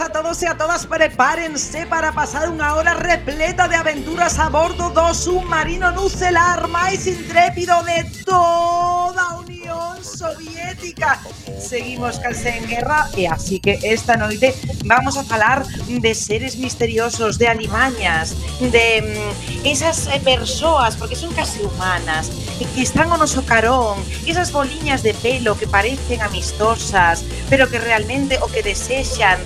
A todos e a todas. Prepárense para pasar unha hora repleta de aventuras a bordo. Do submarino nucelar máis intrépido de toda Unión Soviética. Seguimos calce en guerra. E así que esta noite vamos a falar de seres misteriosos, de alimañas De mm, esas eh, persoas, porque son casi humanas que están o noso carón, esas boliñas de pelo que parecen amistosas, pero que realmente o que desexan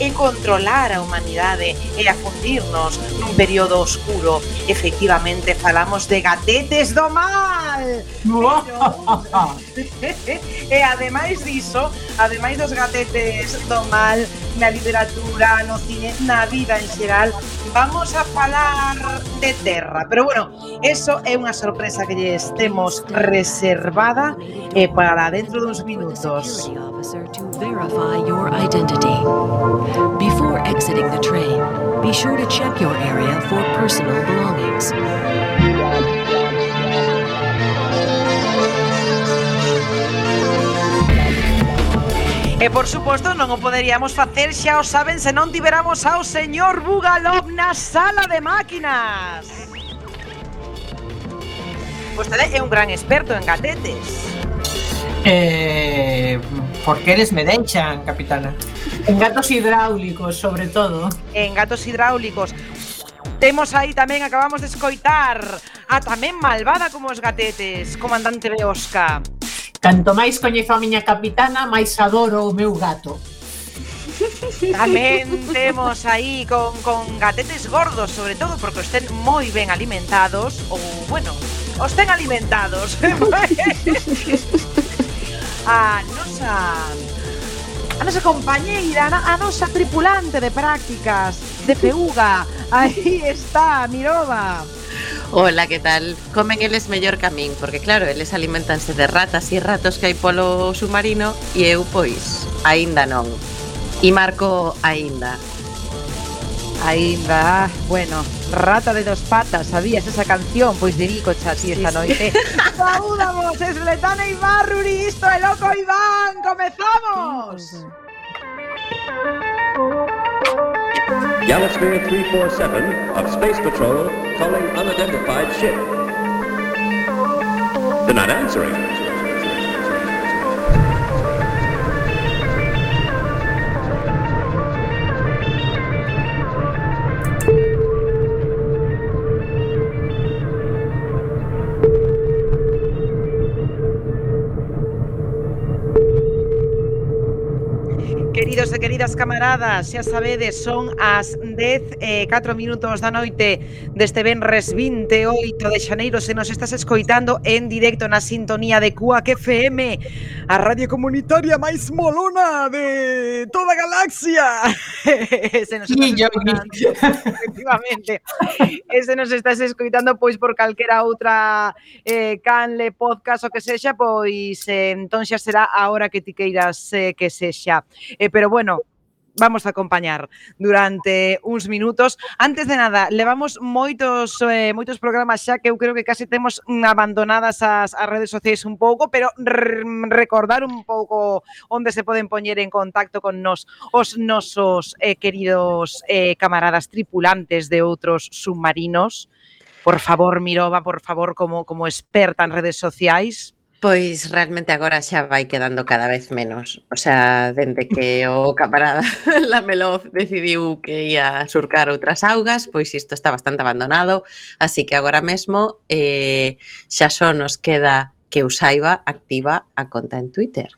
é controlar a humanidade e afundirnos nun período oscuro. Efectivamente, falamos de gatetes do. pero... e ademais diso, ademais dos gatetes do mal na literatura, no cine, na vida en xeral, vamos a falar de terra. Pero bueno, eso é unha sorpresa que lles temos reservada e para dentro duns minutos. Verify your identity. Before exiting the train, be sure to check your area for personal belongings. E por suposto non o poderíamos facer xa o saben se non tiveramos ao señor Bugalov na sala de máquinas. Vostede é un gran experto en gatetes. Eh, por que eres medenchan, capitana. En gatos hidráulicos, sobre todo. En gatos hidráulicos. Temos aí tamén, acabamos de escoitar, a tamén malvada como os gatetes, comandante Beosca. Canto máis coñezo a miña capitana, máis adoro o meu gato. Tamén temos aí con, con gatetes gordos, sobre todo porque estén moi ben alimentados, ou, bueno, os ten alimentados. a nosa a nosa compañeira, a nosa tripulante de prácticas de Peuga, aí está, Mirova. Hola, que tal? Comen eles mellor que a min, porque claro, eles alimentanse de ratas e ratos que hai polo submarino e eu, pois, aínda non. E Marco aínda. Aínda, bueno, rata de dos patas, sabías esa canción? Pois dedico xa ti esta noite. Saúdamos, es Letana Ibarruri, isto é Loco Iván, comezamos! Galasphere 347 of Space Patrol calling unidentified ship. They're not answering. queridas camaradas, xa sabedes, son as 10 e eh, 4 minutos da noite deste Benres 28 de Xaneiro. Se nos estás escoitando en directo na sintonía de Cuac FM a radio comunitaria máis molona de toda a galaxia. Se nos estás escoitando. Efectivamente. Se nos estás escoitando pois por calquera outra eh, canle podcast o que sexa pois eh, entón xa será a hora que ti queiras eh, que sexa. Eh, pero bueno, vamos a acompañar durante uns minutos. Antes de nada, levamos moitos eh, moitos programas xa que eu creo que case temos abandonadas as, as redes sociais un pouco, pero recordar un pouco onde se poden poñer en contacto con nos os nosos eh, queridos eh, camaradas tripulantes de outros submarinos. Por favor, Mirova, por favor, como como experta en redes sociais, Pois realmente agora xa vai quedando cada vez menos. O sea, dende que o camarada Lamelov decidiu que ia surcar outras augas, pois isto está bastante abandonado, así que agora mesmo eh, xa só nos queda que eu saiba activa a conta en Twitter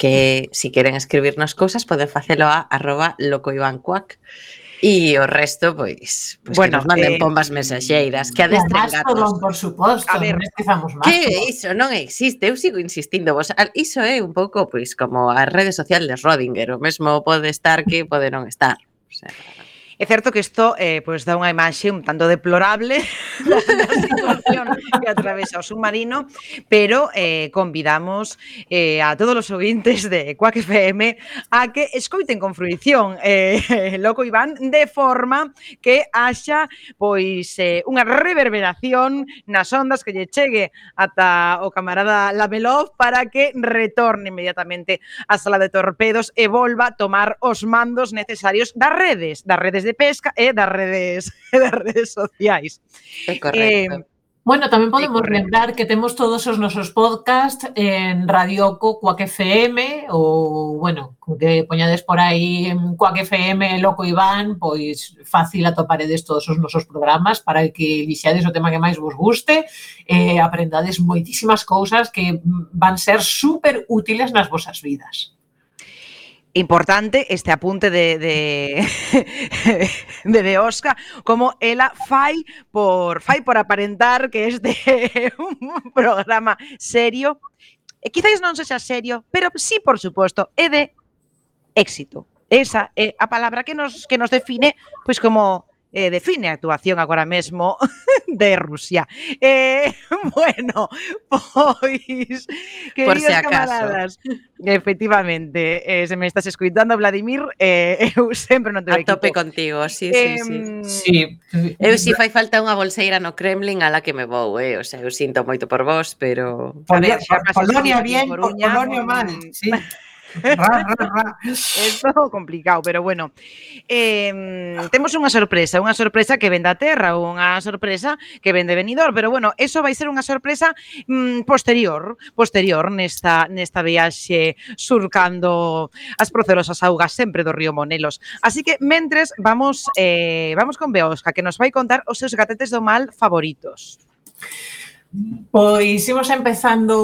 que se si queren escribirnos cousas poden facelo a arroba locoivancuac E o resto, pois, pois bueno, que nos manden eh, pombas mensaxeiras, que adestren gatos. Por suposto, a ver, empezamos máis. Que iso non existe, eu sigo insistindo vos. Iso é un pouco, pois, como a rede social de Rodinger, o mesmo pode estar que pode non estar. O sea, É certo que isto eh, pois, dá unha imaxe un tanto deplorable da, da situación que atravesa o submarino, pero eh, convidamos eh, a todos os ouvintes de Quack FM a que escoiten con fruición eh, Loco Iván de forma que haxa pois eh, unha reverberación nas ondas que lle chegue ata o camarada Lamelov para que retorne inmediatamente á sala de torpedos e volva a tomar os mandos necesarios das redes, das redes de pesca e das redes e das redes sociais. É correcto. Eh, Bueno, tamén podemos lembrar que temos todos os nosos podcast en Radio Oco, Coac FM, ou, bueno, que poñades por aí en Coac FM, Loco Iván, pois fácil atoparedes todos os nosos programas para que lixades o tema que máis vos guste, e aprendades moitísimas cousas que van ser super útiles nas vosas vidas importante este apunte de, de, de, de Oscar, como ela fai por, fai por aparentar que este é un programa serio. Eh, e quizáis non sexa serio, pero sí, por suposto, é de éxito. Esa é a palabra que nos que nos define pois como eh, define a actuación agora mesmo de Rusia. Eh, bueno, pois Por si acaso. camaradas, efectivamente, eh, se me estás escuitando Vladimir, eh, eu sempre non te A tope contigo, sí, eh, sí, sí. sí. Eu si fai falta unha bolseira no Kremlin a la que me vou, eh? o sea, eu sinto moito por vos, pero Polonia, Polonia bien, Polonia mal, sí é todo complicado, pero bueno. Eh, temos unha sorpresa, unha sorpresa que ven da Terra, unha sorpresa que ven de Benidorm, pero bueno, eso vai ser unha sorpresa mm, posterior, posterior nesta nesta viaxe surcando as procerosas augas sempre do río Monelos. Así que mentres vamos eh, vamos con Beosca que nos vai contar os seus gatetes do mal favoritos. Pois imos empezando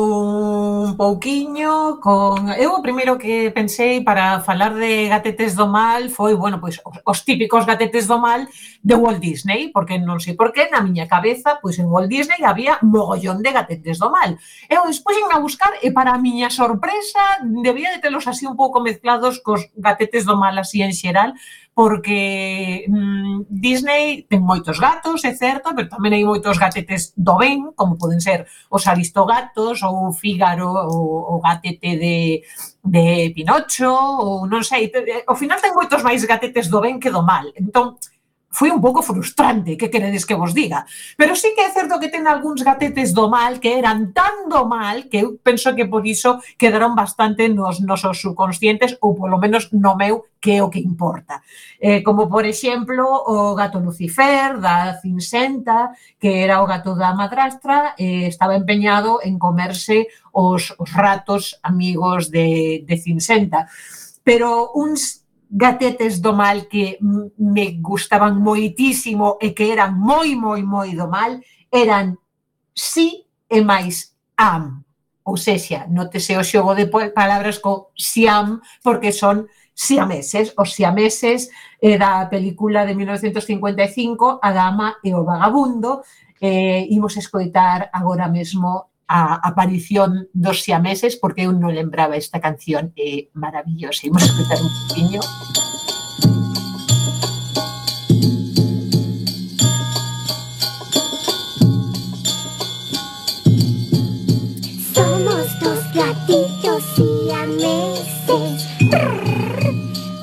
un pouquiño con... Eu o primeiro que pensei para falar de gatetes do mal foi, bueno, pois os típicos gatetes do mal de Walt Disney, porque non sei por que na miña cabeza, pois en Walt Disney había mogollón de gatetes do mal. Eu despois en a buscar e para a miña sorpresa debía de telos así un pouco mezclados cos gatetes do mal así en xeral, porque mmm, Disney ten moitos gatos, é certo, pero tamén hai moitos gatetes do ben, como poden ser os aristogatos ou Fígaro ou o gatete de, de Pinocho ou non sei, ao final ten moitos máis gatetes do ben que do mal. Entón, foi un pouco frustrante, que queredes que vos diga. Pero sí que é certo que ten algúns gatetes do mal que eran tan do mal que eu penso que por iso quedaron bastante nos nosos subconscientes ou polo menos no meu que é o que importa. Eh, como, por exemplo, o gato Lucifer da Cinsenta, que era o gato da madrastra, eh, estaba empeñado en comerse os, os ratos amigos de, de Cinsenta. Pero uns gatetes do mal que me gustaban moitísimo e que eran moi, moi, moi do mal, eran si e máis am. Ou seja, notese o xogo de palabras co siam, porque son siameses, os siameses eh, da película de 1955, A dama e o vagabundo, eh, imos escoitar agora mesmo a aparición dos siameses, porque eu non lembraba esta canción é maravillosa. Imos escutar un poquinho. Somos dos gatillos siameses.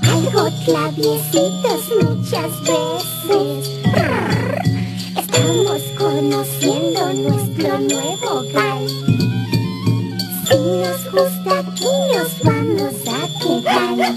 Algo traviesitos muchas veces. Estamos conociendo nuestro nuevo hogar. Si nos gusta aquí nos vamos a quedar.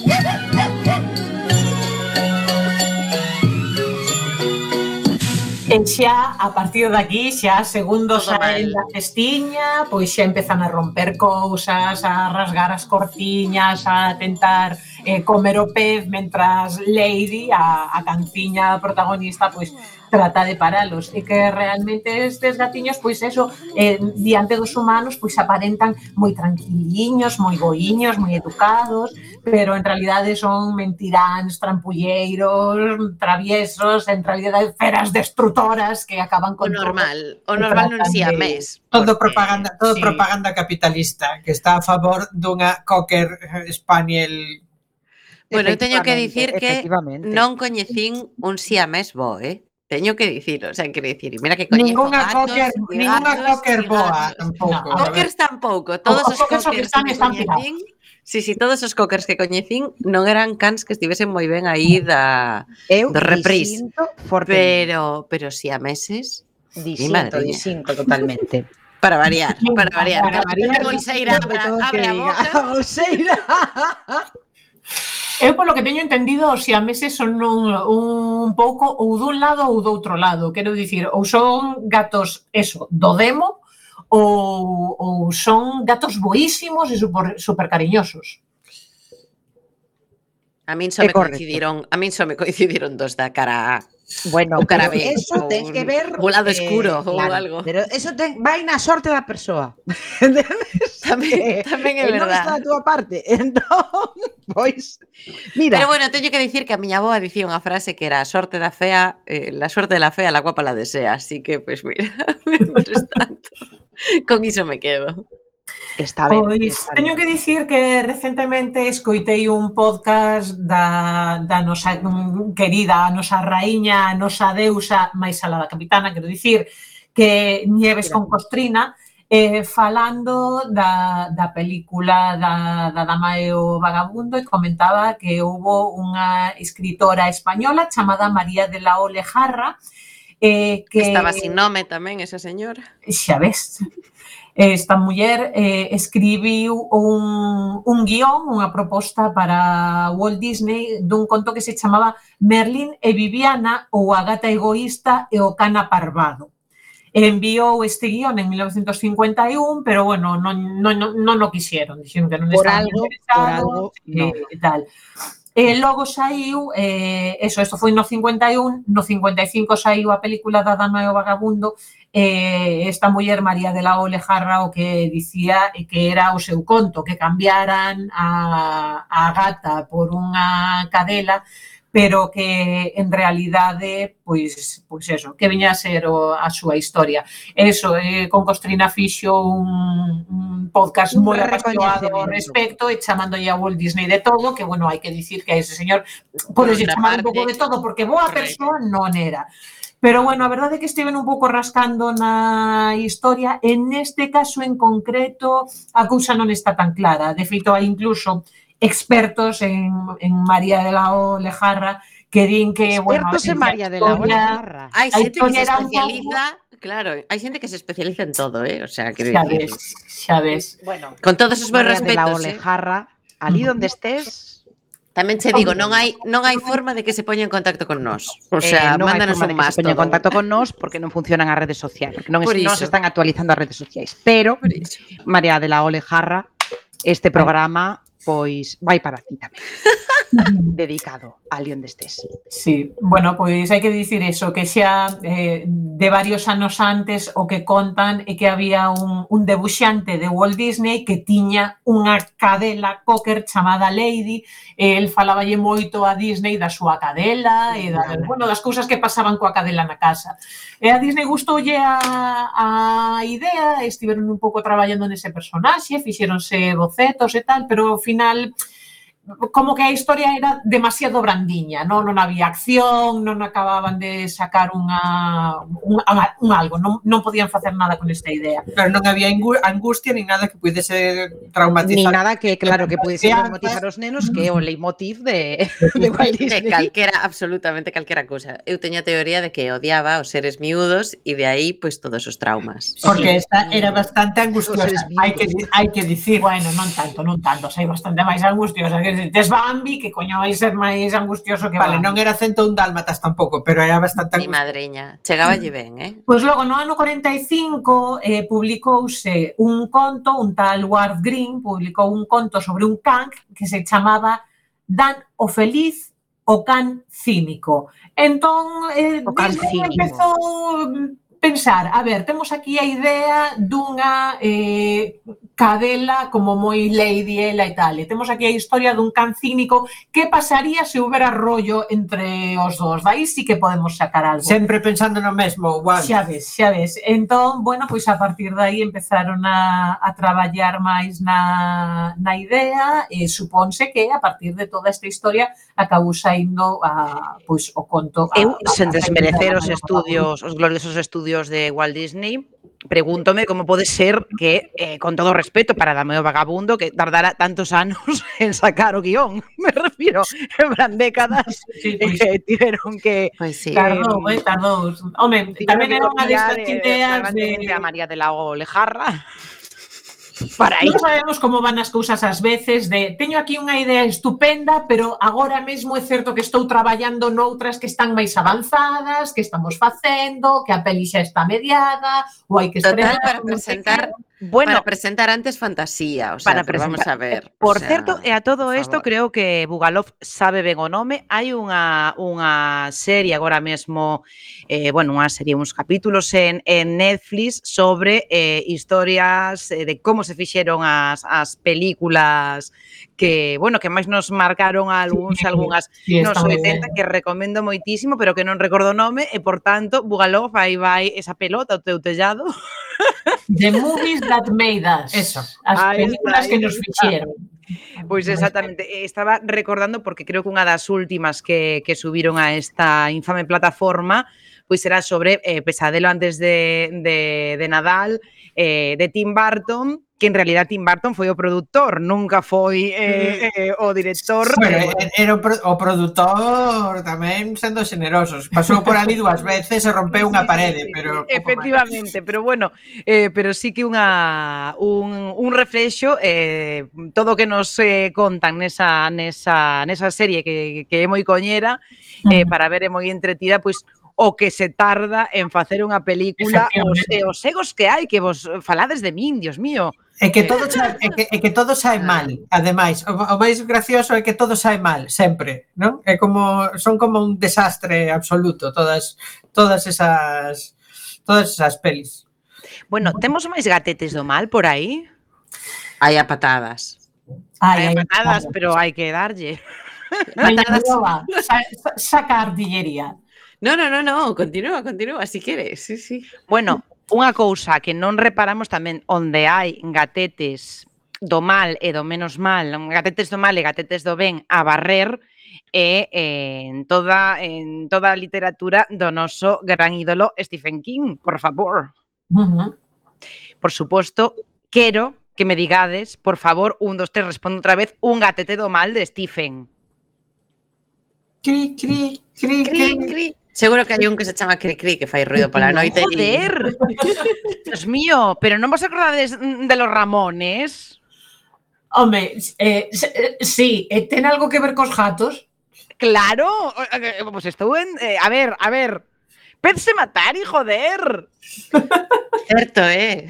E xa, a partir de aquí, xa segundos Todo a da cestiña, pois xa empezan a romper cousas, a rasgar as cortiñas, a tentar eh, comer o pez, mentras Lady, a, a canciña protagonista, pois trata de paralos e que realmente estes gatiños pois eso eh, diante dos humanos pois aparentan moi tranquiliños, moi boiños, moi educados, pero en realidade son mentiráns, trampulleiros, traviesos, en realidade feras destrutoras que acaban con o normal, todo, o normal non si a mes. Todo propaganda, todo sí. propaganda capitalista que está a favor dunha cocker spaniel Bueno, eu teño que dicir que non coñecín un siamés bo, eh? Teño que dicir, o sea, quero dicir, mira que coñezo Ninguna gatos, cocker, gatos, ninguna cocker boa tampouco. No, cockers tampouco, todos os, os cockers, cockers que están coñecín, Sí, sí, todos os cockers que coñecín non eran cans que estivesen moi ben aí mm. da Eu do reprise. Pero, pero si a meses disinto, disinto totalmente. Para variar, para variar. Para variar. Bolseira, abre, abre a boca. Bolseira. Eu polo que teño entendido, os siameses son un, un pouco ou dun lado ou do outro lado. Quero dicir, ou son gatos, eso, do demo, ou, ou son gatos boísimos e super, super cariñosos. A min só me coincidiron, a min só me coincidiron dos da cara A. Bueno, O cara pero B, eso o ten que ver o lado escuro, ou algo. Pero eso ten, vai na sorte da persoa. Tamén, tamén é E non está da túa parte. Entón, pois, mira, Pero bueno, teño que dicir que a miña boa dicía unha frase que era a sorte da fea, eh, la sorte de la fea, la guapa la desea, así que, pues mira, tanto, con iso me quedo. Está ben. Pois, está ben. teño que dicir que recentemente escoitei un podcast da, da nosa querida, a nosa raíña, a nosa deusa, máis alá da capitana, quero dicir, que Nieves con Costrina, eh, falando da, da película da, da Dama e o Vagabundo e comentaba que houve unha escritora española chamada María de la Olejarra eh, que... Estaba sin nome tamén esa señora. Xa ves. Esta muller eh, escribiu un, un guión, unha proposta para Walt Disney dun conto que se chamaba Merlín e Viviana ou a gata egoísta e o cana parvado enviou este guión en 1951, pero bueno, non, non, non, non o quixeron, dixeron que non por estaban algo, por algo, eh, no. e tal. E logo saiu, eh, eso, isto foi no 51, no 55 saiu a película da Dama e o Vagabundo, eh, esta muller María de la Ole Jarra o que dicía que era o seu conto, que cambiaran a, a gata por unha cadela, pero que en realidade, pois, pois eso, que viña a ser o, a súa historia. Eso, eh, con Costrina fixo un, un podcast moi apasionado ao respecto e chamándolle a Walt Disney de todo, que, bueno, hai que dicir que a ese señor podes chamar parte, un pouco de todo, porque boa persoa non era. Pero bueno, a verdade é que estiven un pouco rascando na historia, en este caso en concreto a cousa non está tan clara. De feito, hai incluso expertos en, en María de la Olejarra que din que, bueno, Expertos en María de la historia- Olejarra. Hai A xente que se especializa, claro, hai xente que se especializa en todo, eh? O sea, ves, xa ves. Bueno, con todos os meus María de la respetos, eh? Olejarra, ali onde estés, Tamén che digo, non hai non hai forma de que se poña en contacto con nós. O sea, eh, non hai mándanos un que más se poña en contacto con nós porque non funcionan as redes sociais, porque non, es, non se están actualizando as redes sociais. Pero. María de la Olejarra, este programa pois vai para ti tamén. dedicado a León destes. Sí, bueno, pois hai que dicir eso, que xa eh, de varios anos antes o que contan é que había un, un debuxante de Walt Disney que tiña unha cadela cocker chamada Lady, e el falaballe moito a Disney da súa cadela e da, bueno, das cousas que pasaban coa cadela na casa. E a Disney gustoulle a, a idea, estiveron un pouco traballando nese personaxe, fixeronse bocetos e tal, pero ao final final como que a historia era demasiado brandiña, non, non había acción, non acababan de sacar unha, un, un algo, non, non podían facer nada con esta idea. Pero non había angustia nin nada que pudese traumatizar. Ni nada que, claro, que pudese traumatizar os nenos, que é o leitmotiv de, de Walt Disney. Calquera, absolutamente calquera cousa. Eu teña a teoría de que odiaba os seres miúdos e de aí, pois, pues, todos os traumas. Porque esta era bastante angustiosa, hai que, hai que dicir, bueno, non tanto, non tanto, hai bastante máis angustiosa que tes Bambi, que coño vai ser máis angustioso que Vale, Bambi. non era 101 dálmatas tampouco, pero era bastante Mi angustioso. madriña, chegaba lle ben, eh? Pois logo, no ano 45, eh, publicouse un conto, un tal Ward Green publicou un conto sobre un can que se chamaba Dan o Feliz o can cínico. Entón, eh, o can cínico. empezou mm, pensar, a ver, temos aquí a idea dunha eh, cadela como moi lady ela e tal, e temos aquí a historia dun can cínico, que pasaría se houbera rollo entre os dous? Daí sí que podemos sacar algo. Sempre pensando no mesmo, igual. Xa ves, xa ves. Entón, bueno, pois a partir dai empezaron a, a traballar máis na, na idea, e supónse que a partir de toda esta historia acabou saindo a, pois, o conto. A, Eu, sen a, a desmerecer os estudios, os gloriosos estudios estudios de Walt Disney, pregúntome cómo pode ser que, eh, con todo respeto para Dameo Vagabundo, que tardara tantos anos en sacar o guión. Me refiro, en plan décadas sí, pois, eh, tiveron que... Pois sí. Tardou, eh, tardou. Home, tamén era unha destas ideas de... A María de la Olejarra para aí. Non sabemos como van as cousas ás veces de teño aquí unha idea estupenda, pero agora mesmo é certo que estou traballando noutras que están máis avanzadas, que estamos facendo, que a peli xa está mediada, ou hai que estrenar. Total, para presentar, Bueno, para presentar antes fantasía, o sea, para vamos a ver. Por sea, certo, e eh, a todo isto creo que Bugalov sabe ben o nome. Hai unha unha serie agora mesmo, eh, bueno, unha serie, uns capítulos en, en Netflix sobre eh, historias eh, de como se fixeron as, as películas que, bueno, que máis nos marcaron algúns sí, algunhas sí, nos 80 que recomendo moitísimo, pero que non recordo o nome e por tanto, Bugalov, aí vai esa pelota o teu tellado. The movies that made us. Eso, as ahí películas está, que nos fixeron. Pois exactamente, estaba recordando porque creo que unha das últimas que, que subiron a esta infame plataforma pois era sobre eh, Pesadelo antes de, de, de Nadal, eh, de Tim Burton, que en realidad Tim Burton foi o produtor, nunca foi eh, eh, o director. Pero, de... era o, pro, o produtor tamén sendo generosos. Pasou por ali dúas veces e rompeu unha parede, pero Efectivamente, pero bueno, eh, pero sí que unha un, un reflexo eh, todo o que nos eh, contan nesa, nesa, nesa serie que, que é moi coñera eh, para ver é moi entretida, pois pues, o que se tarda en facer unha película os, e eh, os egos que hai que vos falades de min, Dios mío. É que eh, todo xa, é que, é que todo sae ah. mal, ademais. O, o máis gracioso é que todo sae mal, sempre, non? É como son como un desastre absoluto todas todas esas todas esas pelis. Bueno, temos máis gatetes do mal por aí? Hai a patadas. Ai, hai, hai patadas, patadas, pero hai que darlle. Patadas. Saca artillería. No, no, no, no, continúa, continúa, si quieres. Sí, sí. Bueno, Unha cousa que non reparamos tamén onde hai gatetes do mal e do menos mal, gatetes do mal e gatetes do ben a barrer é eh, en toda en toda a literatura do noso gran ídolo Stephen King, por favor. Uh -huh. Por suposto, quero que me digades, por favor, un, dos, tres, respondo outra vez, un gatete do mal de Stephen. Cri, cri, cri, cri. cri. cri. Seguro que hai un que se chama Cricri que fai ruido pola noite. Joder! Y... Dios mío, pero non vos acordades de los Ramones? Home, eh, eh sí, eh, ten algo que ver cos gatos? Claro, eh, pues estou en... Eh, a ver, a ver. Pense matar, y joder! Certo, eh?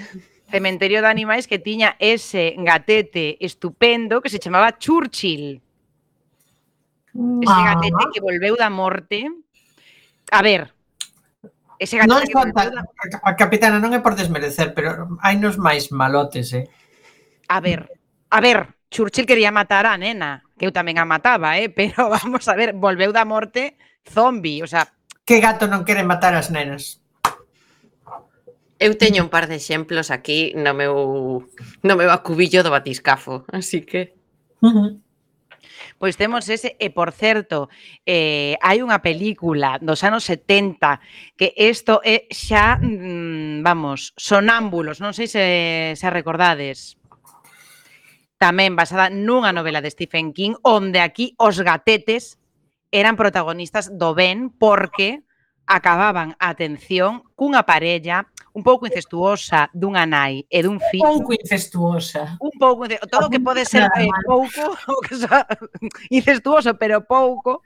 Cementerio de animais que tiña ese gatete estupendo que se chamaba Churchill. Ese ah. gatete que volveu da morte a ver, ese gato non son tan, a capitana non é por desmerecer, pero hai nos máis malotes, eh. A ver, a ver, Churchill quería matar a nena, que eu tamén a mataba, eh, pero vamos a ver, volveu da morte zombi, o sea, que gato non quere matar as nenas? Eu teño un par de exemplos aquí no meu no meu acubillo do batiscafo, así que uh -huh. Pois temos ese, e por certo, eh, hai unha película dos anos 70 que isto é xa, mm, vamos, sonámbulos, non sei se, se recordades. Tamén basada nunha novela de Stephen King, onde aquí os gatetes eran protagonistas do Ben porque acababan a atención cunha parella un pouco incestuosa dunha nai e dun fillo. Un pouco incestuosa. Un pouco incestuosa. Todo o que pode ser eh, pouco, o que so, incestuoso, pero pouco,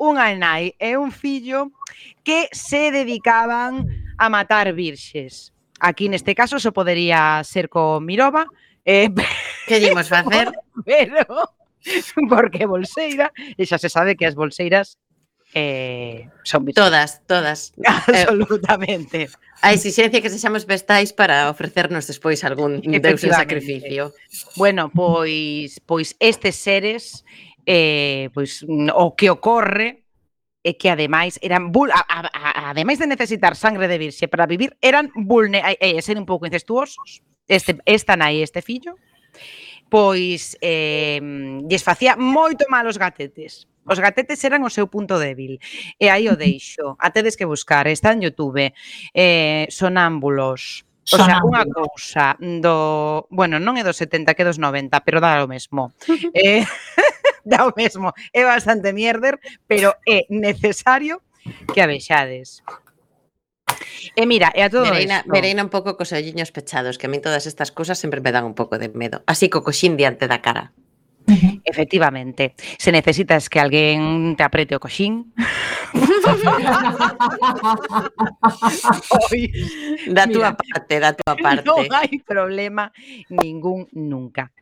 unha nai e un fillo que se dedicaban a matar virxes. Aquí neste caso só so podería ser co Mirova. Eh, que dimos facer? Pero porque bolseira, e xa se sabe que as bolseiras eh, son vital. Todas, todas. Eh, Absolutamente. Eh, a exixencia que sexamos vestais para ofrecernos despois algún deus en sacrificio. Bueno, pois pois estes seres eh, pois o que ocorre é que ademais eran vul a, a, a, ademais de necesitar sangre de virxe para vivir, eran vulne eh, ser un pouco incestuosos. Este esta nai este fillo. Pois eh, lles facía moito mal os gatetes Os gatetes eran o seu punto débil. E aí o deixo. A tedes que buscar, está en Youtube. Eh, sonámbulos. O sea, unha cousa do... Bueno, non é dos 70, que é dos 90, pero dá o mesmo. eh, dá o mesmo. É bastante mierder, pero é necesario que a vexades. E mira, e a todo Vereina, esto... Vereina un pouco cos olliños pechados, que a mí todas estas cousas sempre me dan un pouco de medo. Así co coxín diante da cara. -huh. Efectivamente, se necesitas que alguén te aprete o coxín. Oi, da túa parte, da túa parte. Non hai problema ningún nunca.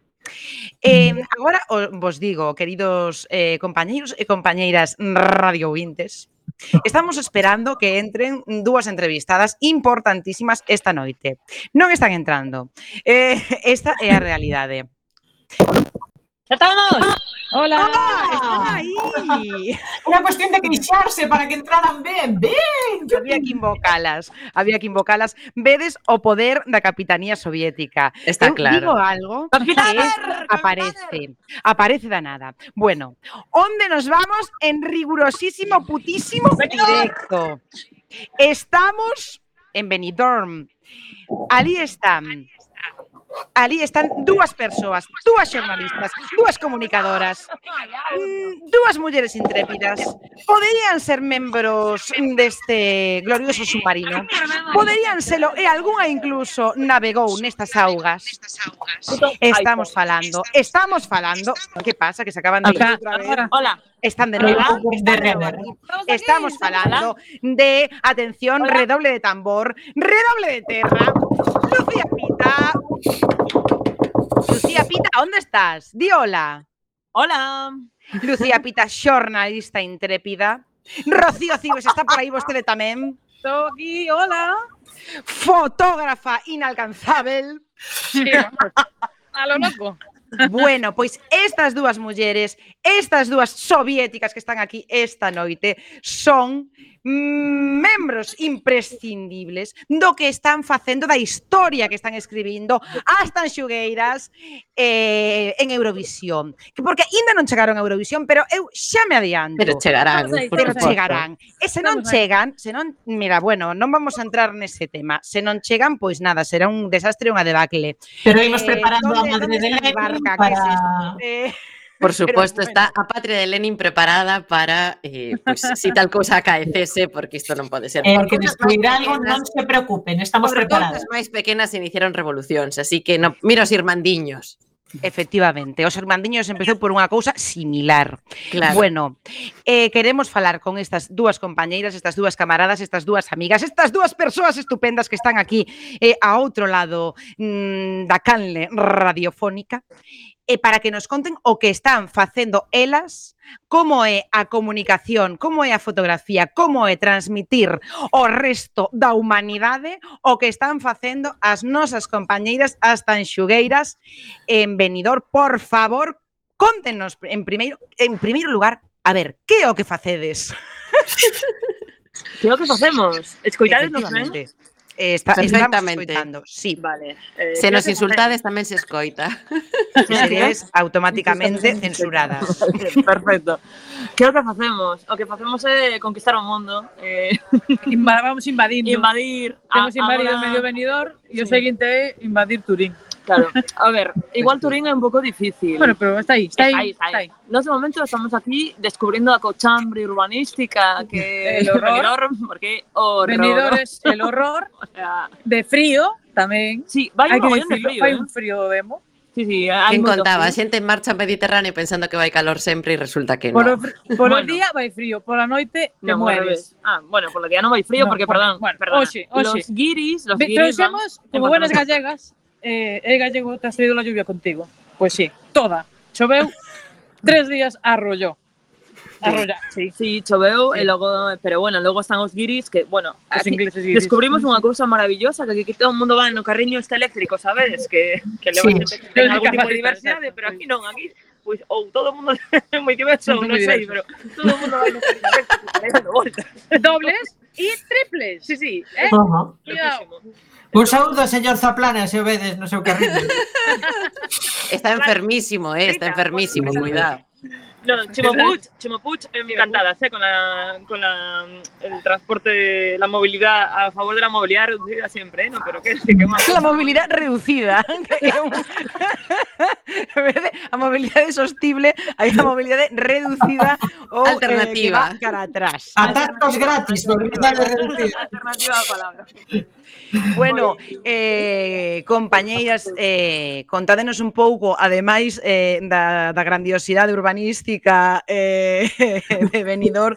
Eh, agora vos digo, queridos eh, compañeiros e compañeiras radiovintes, Estamos esperando que entren dúas entrevistadas importantísimas esta noite. Non están entrando. Eh, esta é a realidade. ¡Ya estamos! ¡Hola! ¡Ah, están aí! Era cuestión de queixarse para que entraran ben, ben. Había que invocalas, había que invocalas. Vedes o poder da capitanía soviética. Está Eu claro. Digo algo que es- aparece, aparece da nada. Bueno, onde nos vamos en rigurosísimo putísimo directo. Estamos en Benidorm. Ali están ali están dúas persoas, dúas xornalistas, dúas comunicadoras, mm, dúas mulleres intrépidas. Poderían ser membros deste glorioso submarino. Poderían selo e algunha incluso navegou nestas augas. Estamos falando, estamos falando. Que pasa que se acaban de ir outra vez. Hola. Están de novo. de aquí. Estamos falando de, atención, redoble de tambor, redoble de terra. Lucía Pita. Lucía Pita, onde estás? Di hola. Hola. Lucía Pita, xornalista intrépida. Rocío Cibes está por aí vostede. Estou aquí, hola. Fotógrafa inalcanzável. Sí. A lo loco. Bueno, pois estas dúas mulleres, estas dúas soviéticas que están aquí esta noite, son membros imprescindibles do que están facendo, da historia que están escribindo as tan xugueiras eh, en Eurovisión. Que porque ainda non chegaron a Eurovisión, pero eu xa me adianto. Pero chegarán. Pero chegarán. E se non chegan, se non, mira, bueno, non vamos a entrar nese tema. Se non chegan, pois nada, será un desastre, unha debacle. Pero imos preparando eh, a madre de Lenin para... Que es eh, Por suposto, bueno. está a patria de Lenin preparada para eh, pues, si tal cousa acaecese, porque isto non pode ser. Eh, por que destruir algo non se preocupen, estamos por preparados. máis pequenas iniciaron revolucións, así que no, mira os irmandiños. Efectivamente, os Hermandiños empezou por unha cousa similar. Claro. Bueno, eh, queremos falar con estas dúas compañeiras, estas dúas camaradas, estas dúas amigas, estas dúas persoas estupendas que están aquí eh, a outro lado mm, da canle radiofónica e para que nos conten o que están facendo elas, como é a comunicación, como é a fotografía, como é transmitir o resto da humanidade o que están facendo as nosas compañeiras as tanxugueiras en Benidorm. Por favor, contenos en primeiro en primeiro lugar, a ver, que é o que facedes? que é o que facemos? Escoitadesnos, ben? Eh? Eh, está, Perfectamente. Ah, sí. Vale. Eh, se nos insultades tamén se escoita. Seréis automáticamente censuradas. Perfecto. Que o que facemos? O que facemos é conquistar o mundo. Eh... Inva vamos invadindo. Invadir. Temos invadido o medio venidor e sí. o seguinte é invadir Turín. Claro. A ver, igual Turín é un pouco difícil. Bueno, pero está aí, está está está aí. aí. Nós de momento estamos aquí descubrindo a cochambre urbanística que El horror. Benidorm, porque horror. Benidorm es el horror O sea, de frío tamén. sí, un que mogollón de frío, hai eh? un frío demo. Sí, sí, moito contaba? Frío. xente en marcha Mediterráneo pensando que vai calor sempre e resulta que Por, non. o, por o Bueno. día vai frío, por a noite te ao mueres. Ah, bueno, por lo día non vai frío, No, porque, por- perdón, bueno, perdona, oxe, oxe. los guiris, los Ve- guiris van en como buenas gallegas, eh, é gallego, te has traído la lluvia contigo. Pois pues sí, toda. Choveu tres días arrolló. Arrolla, sí. sí, choveu sí. e logo, pero bueno, logo están os guiris que, bueno, os ingleses guiris. descubrimos unha cousa maravillosa que aquí todo o mundo va no carriño este eléctrico, sabedes? Que, que leva sí. xente que ten algún tipo de diversidade, pero aquí non, aquí pois pues, ou todo o mundo é moi diverso, non sei, pero todo o mundo vai no carriño eléctrico, voltas. Dobles e triples. Sí, sí, eh? eh uh -huh. Cuidado. Un saúdo, señor Zaplana, se o vedes no seu carril. Está enfermísimo, eh, está enfermísimo, cuidado. No, Chimopuch, Chimopuch encantadas, ¿eh? Con, la, con la, el transporte, la movilidad, a favor de la movilidad reducida siempre, ¿eh? No, pero qué, qué más. La movilidad reducida. En vez de a mobilidade sostible, hai a mobilidade reducida ou Alternativa. Eh, que va cara atrás. Atascos gratis, movilidade reducida. Alternativa a palabra. Bueno, eh, compañeiras, eh, contádenos un pouco, ademais eh, da, da grandiosidade urbanística eh, de Benidorm,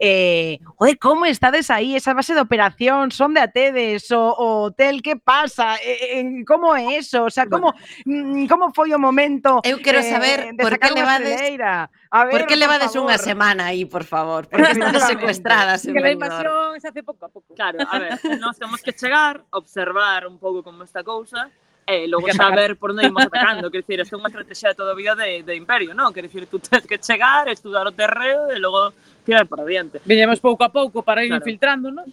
eh, joder, como estades aí? Esa base de operación, son de atedes, o, o hotel, que pasa? Eh, eh, como é eso? O sea, como, bueno. Mm, como foi o momento Eu quero eh, saber eh, por que levades A ver, por que levades unha semana aí, por favor? Porque estades secuestradas en Que a invasión se hace pouco a pouco. Claro, a ver, nós temos que chegar, observar un pouco como está cousa, e logo saber por onde imos atacando. Quer dicir, isto é unha estrategia toda a vida de, de imperio, non? Quer dicir, tú tens que chegar, estudar o terreo e logo tirar para adiante. Viñemos pouco a pouco para ir claro. infiltrándonos.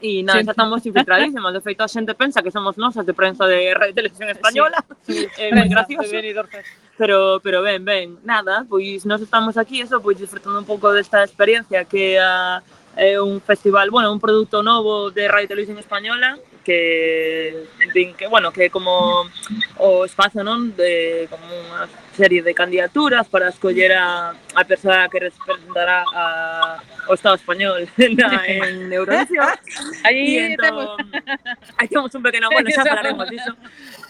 E nada, sí. xa estamos infiltradísimos. De feito, a xente pensa que somos nosas de prensa de Radio Televisión Española. Sí, eh, sí. É eh, moi gracioso. Pero, pero ben, ben, nada, pois nós estamos aquí, eso, pois disfrutando un pouco desta experiencia que a, é un festival, bueno, un produto novo de Radio Televisión Española que din que, bueno, que como o espazo, non, de como unha serie de candidaturas para escoller a, a persoa que representará a, o Estado español na, en Eurovisión. Aí entón, aí temos un pequeno, bueno, xa falaremos diso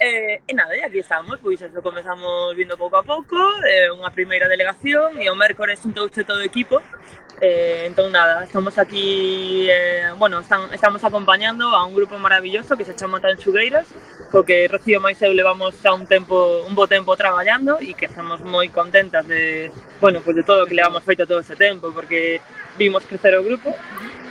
eh, e nada, e aquí estamos, pois eso, comezamos vindo pouco a pouco, eh, unha primeira delegación e o mércores xuntouse todo o equipo. Eh, entón nada, estamos aquí, eh, bueno, están, estamos acompañando a un grupo maravilloso que se chama Tanxugueiras, co que Rocío máis eu levamos xa un tempo, un bo tempo traballando e que estamos moi contentas de, bueno, pois pues de todo o que levamos feito todo ese tempo, porque vimos crecer o grupo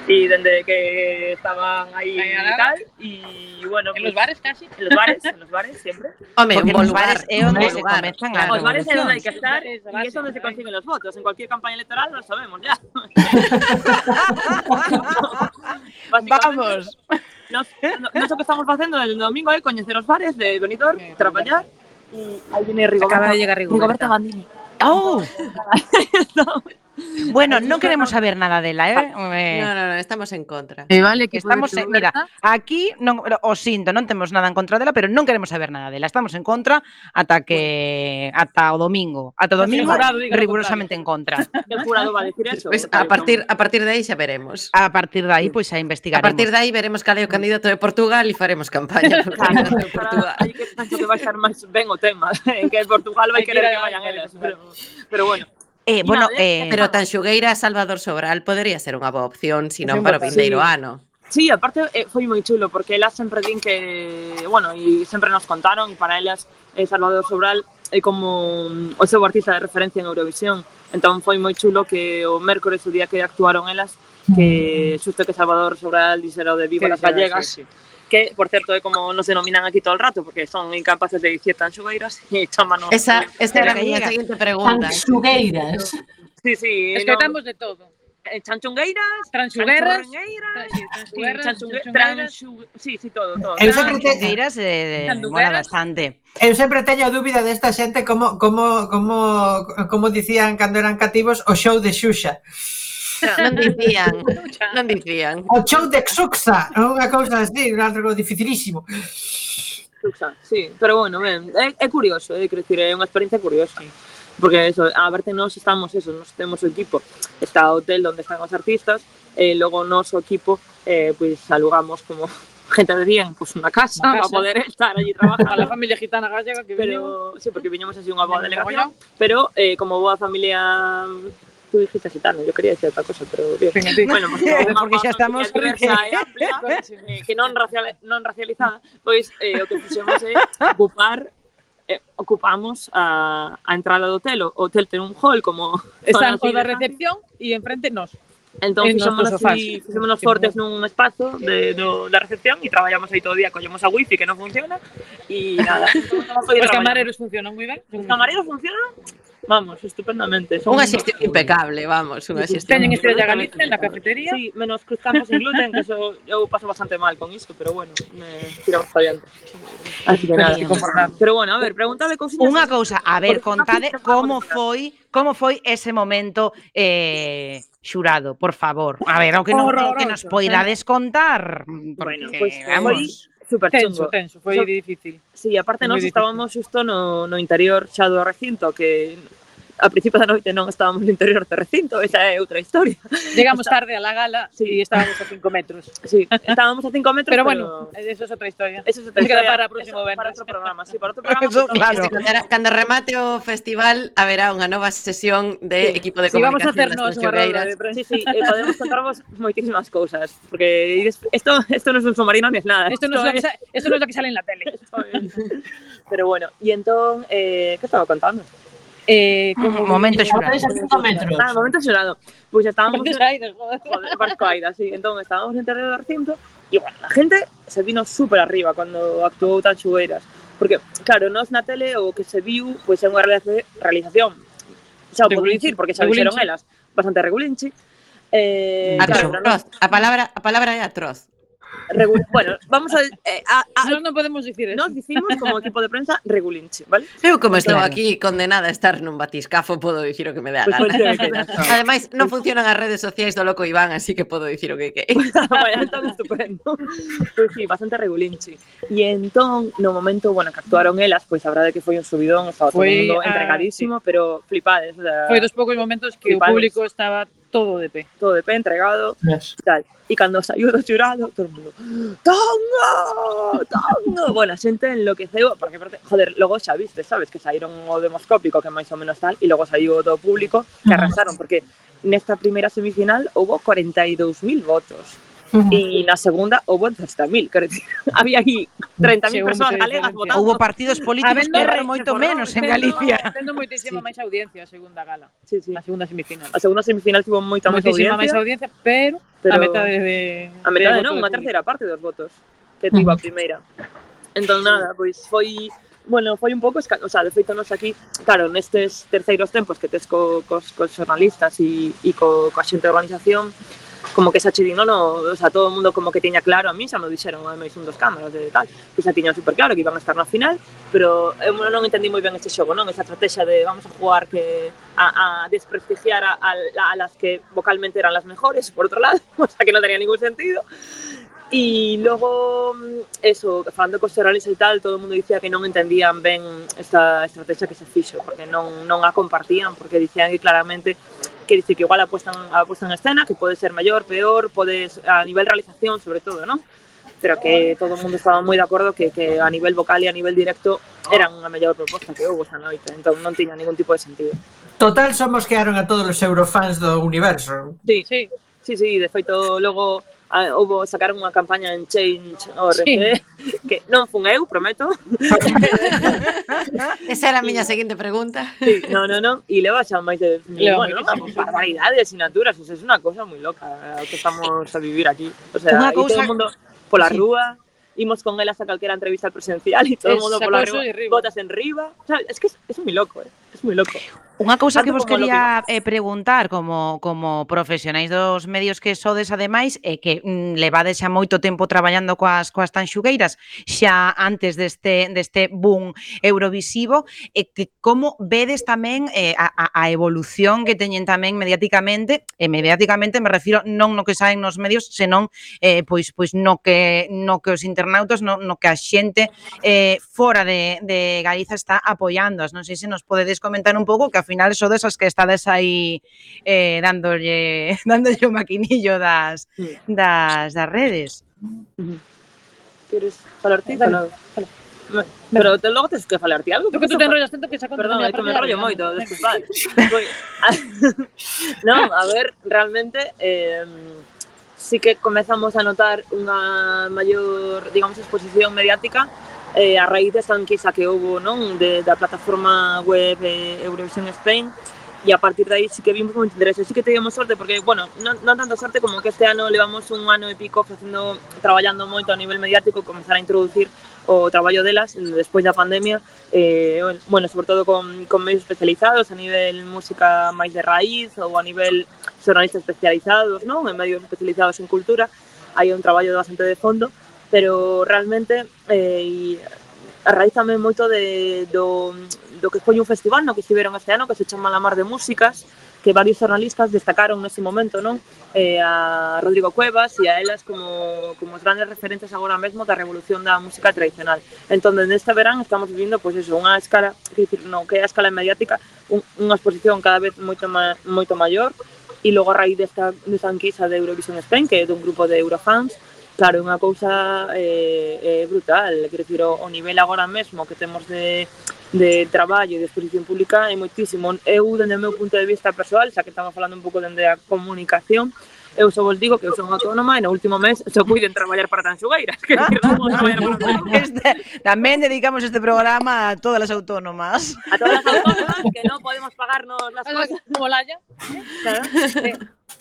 e dende que estaban aí Aí e al lado. tal e bueno, En pues, los bares casi. en los bares, en los bares siempre. Bo nos lugar, bares é un onde bo se claro. as Los bares es donde hay que estar Es y es donde se ¿eh? consiguen los votos. En cualquier campaña electoral lo sabemos ya. Vamos. Nos, no, no sé qué estamos haciendo el domingo, eh, conocer los bares de Benidorm, trabajar. Y ahí viene Rigoberta, Acaba de llegar Rigoberta. Rigoberta Bandini. Oh. Bueno, non queremos saber nada dela, eh? No, no, no, estamos en contra. Eh, vale, que estamos en, mira, aquí non o sinto, non temos nada en contra dela, pero non queremos saber nada dela. Estamos en contra ata que ata o domingo, ata o domingo jurado, rigurosamente en contra. El jurado va a decir eso. Pues, a partir a partir de aí xa veremos. A partir de aí pois pues, a investigaremos. A partir de aí veremos cal é o candidato de Portugal e faremos campaña por candidato de Portugal. Aí que tanto que vai estar máis ben o tema, en que Portugal vai querer que vayan eles, pero pero bueno. Eh, bueno, eh, pero Tanxugueira Salvador Sobral podería ser unha boa opción, senón para o vindeiro sí. ano. Sí, aparte eh, foi moi chulo, porque elas sempre din que, bueno, e sempre nos contaron, e para elas eh, Salvador Sobral é como mm, o seu artista de referencia en Eurovisión. Entón foi moi chulo que o mércores o día que actuaron elas, que xusto que Salvador Sobral dixera o de Viva que las Gallegas, sí, sí que, por certo, é como nos denominan aquí todo el rato, porque son incapaces de dicir tan xugueiras e chamanos... Esa, esta era a miña seguinte pregunta. Tan xugueiras. Sí, sí. Escoitamos no, de todo. Chanchungueiras, transugueras, transugueras, sí, sí, todo, todo. Eu sempre transugueiras eh, eh mola bastante. Eu sempre teño dúbida desta xente como como como como dicían cando eran cativos o show de Xuxa. Non dicían, non dicían. O show de Xuxa, unha cousa así, unha algo dificilísimo. Xuxa, sí, pero bueno, ben, é, é curioso, eh, é, decir, é unha experiencia curiosa. Porque eso, a verte nós estamos eso, nós temos o equipo, está o hotel onde están os artistas, e logo nós o equipo eh, pois pues, alugamos como gente de bien, pois, pues una casa, una casa. para poder estar allí trabajando. a la familia gitana gallega que pero, vinimos. Sí, porque vinimos así unha boa delegación, pero eh, como boa familia tú dijiste gitano, yo quería decir otra cosa, pero bien. bueno, pues, no, porque xa estamos diversa e amplia, que non, racial, non racializada, pois eh, o que fixemos é ocupar eh, ocupamos a, a entrada do hotel, o hotel ten un hall como están o da recepción e enfrente nos. Entón, en fixémonos, así, fixémonos fortes nun espazo de, do, da recepción e traballamos aí todo o día, collemos a wifi que non funciona e nada. Os camareros funcionan moi ben. Os camareros funcionan Vamos, estupendamente. Son unha xestión impecable, vamos, unha xestión. Teñen estrella Galicia en la cafetería. Sí, menos cruzcampos en gluten, que eso, eu paso bastante mal con isto, pero bueno, me tiramos para adiante. Así que nada, pero bueno, a ver, preguntade cousiñas. Unha cousa, a ver, contade como foi, como foi ese momento eh xurado, por favor. A ver, o que, non, o que nos poidades eh. contar, porque, bueno, pues, eh, vamos... Foi super tenso, chungo. Tenso, foi so, difícil. Sí, aparte nós estábamos xusto no, no interior xa do recinto que a principio da noite non estábamos no interior do recinto, esa é outra historia. Llegamos Está... tarde a la gala sí. e estábamos a 5 metros. Sí, estábamos a 5 metros, pero, pero bueno, eso es outra historia. Eso es outra historia. para o próximo eso, Para outro programa, sí, para outro programa. Eso, claro. Cando, cando remate o festival haberá unha nova sesión de sí. equipo de comunicación. Sí, vamos a hacernos unha roda de prensa. Sí, sí, eh, podemos contarvos moitísimas cousas, porque isto esto non é un submarino ni es nada. Esto non é es, esto no es lo que sale en la tele. pero bueno, e entón, eh, que estaba contando? Eh, como momento xurado. Ah, momento xurado. Pois pues estábamos en Aida, joder. joder, Barco Aida, sí. Entón, estábamos en terreno do recinto e, bueno, a gente se vino super arriba cando actuou tan xugueiras. Porque, claro, nós na tele o que se viu pois pues, é unha realización. Xa o podo dicir, porque xa dixeron elas. Bastante regulinchi. Eh, atroz, claro, atroz. A palabra, a palabra é atroz. Bueno, vamos a, eh, a, a No, non podemos dicir eso. Nos dicimos como equipo de prensa regulinche, vale? Eu como estou claro. aquí condenada a estar nun batiscafo, podo dicir o que me dá pues gana. Pues, Ademais, non funcionan as redes sociais do loco Iván, así que podo dicir o que que. bueno, entón, estupendo. Pois pues, sí, bastante regulinche. E entón, no momento, bueno, que actuaron elas, pois pues, habrá que foi un subidón, estaba foi, todo mundo entregadísimo, ah, sí. pero flipades. O sea, foi dos poucos momentos que flipades. o público estaba todo de pé, todo de pé, entregado, yes. tal. E cando saiu do xurado, todo mundo, tongo, tongo. bueno, a xente enloqueceu, porque, joder, logo xa viste, sabes, que saíron o demoscópico, que máis ou menos tal, e logo saiu do público, que arrasaron, porque nesta primeira semifinal houve 42.000 votos. E na segunda houve 30.000, quero dicir, había aí 30.000 persoas galegas votando. Houve partidos políticos Habendo, que erran moito menos en Galicia. Tendo moitísima sí. máis audiencia a segunda gala, sí, sí. na segunda semifinal. A segunda semifinal tivo moita máis audiencia. máis audiencia, pero, pero a metade de... A metade non, unha terceira parte dos votos que tivo a primeira. Entón, nada, pois foi bueno, foi un pouco, esca... o sea, de feito nos aquí, claro, nestes terceiros tempos que tes co, cos, cos xornalistas e, e co, coa xente de organización, como que xa che din, no, o sea, todo o mundo como que tiña claro, a mí xa me dixeron, ademais un dos cámaras de tal, que xa tiñan super claro que iban a estar na final, pero eu non entendí moi ben este xogo, non? Esa estrategia de vamos a jugar que a, a desprestigiar a, a, a las que vocalmente eran las mejores, por outro lado, o sea, que non tenía ningún sentido. E logo, mm, eso, falando cos xornalistas e tal, todo o mundo dicía que non entendían ben esta estrategia que se fixo, porque non, non a compartían, porque dicían que claramente que dice que igual a puesta, en, a puesta en escena, que pode ser maior, peor, podes a nivel realización sobre todo, ¿no? pero que todo o mundo estaba moi de acordo que, que a nivel vocal e a nivel directo eran a mellor proposta que houve esa noite, entón non tiña ningún tipo de sentido. Total, somos quearon a todos os eurofans do universo. Sí, sí, sí, sí de feito, logo ah, houve, sacaron unha campaña en Change ORG, sí. que non fun eu, prometo. Esa era a miña seguinte pregunta. Sí, no, no, no, e leva xa máis de... Leo, bueno, barbaridade de asignaturas, o sea, é unha cousa moi loca eh, o que estamos a vivir aquí. O sea, unha cousa... todo o mundo pola sí. rúa, imos con elas a calquera entrevista presencial e todo o mundo pola rúa, botas en riba. O sea, es que é moi loco, eh. Es moi loco. Unha cousa que vos quería eh, preguntar como, como profesionais dos medios que sodes ademais é que mm, levades xa moito tempo traballando coas, coas tanxugueiras xa antes deste, deste boom eurovisivo e que como vedes tamén eh, a, a evolución que teñen tamén mediáticamente e mediáticamente me refiro non no que saen nos medios senón eh, pois, pois no, que, no que os internautas no, no que a xente eh, fora de, de Galiza está apoiándoas non sei se nos podedes comentar un pouco que ao final sodes as que estades aí eh, dándolle, dándolle o maquinillo das, das, das redes. Queres falarte? Vale. Vale. Pero te, logo tens que falarte algo. Que tú te enrollas tanto que xa Perdón, é que me enrollo moito, desculpad. non, a ver, realmente... Eh, sí que comezamos a notar unha maior, digamos, exposición mediática eh, a raíz desa enquisa que houve non de, da plataforma web eh, Eurovision Spain e a partir de aí sí que vimos moito interés. Sí que teníamos sorte porque, bueno, non, non tanto sorte como que este ano levamos un ano e pico facendo, traballando moito a nivel mediático comenzar a introducir o traballo delas despois da pandemia, eh, bueno, sobre todo con, con medios especializados a nivel música máis de raíz ou a nivel xornalistas especializados, non? En medios especializados en cultura, hai un traballo bastante de fondo, pero realmente eh, a raíz tamén moito de, do, do que foi un festival no que estiveron este ano que se chama La Mar de Músicas que varios jornalistas destacaron nese momento, non? Eh, a Rodrigo Cuevas e a elas como, como os grandes referentes agora mesmo da revolución da música tradicional. Entón, neste verán estamos vivindo, pois pues, eso, unha escala, que dicir, non, que é a escala mediática, un, unha exposición cada vez moito, ma, moito maior, e logo a raíz desta, desta enquisa de Eurovision Spain, que é dun grupo de Eurofans, claro, é unha cousa eh, eh, brutal. Quero dicir, o, o nivel agora mesmo que temos de, de traballo e de exposición pública é moitísimo. Eu, dende o meu punto de vista persoal, xa que estamos falando un pouco dende a comunicación, eu só vos digo que eu son autónoma e no último mes só puiden traballar para Tanxugueiras. Que ah, este, tamén dedicamos este programa a todas as autónomas. A todas as autónomas que non podemos pagarnos las cosas. Como Laya. Claro. Sí.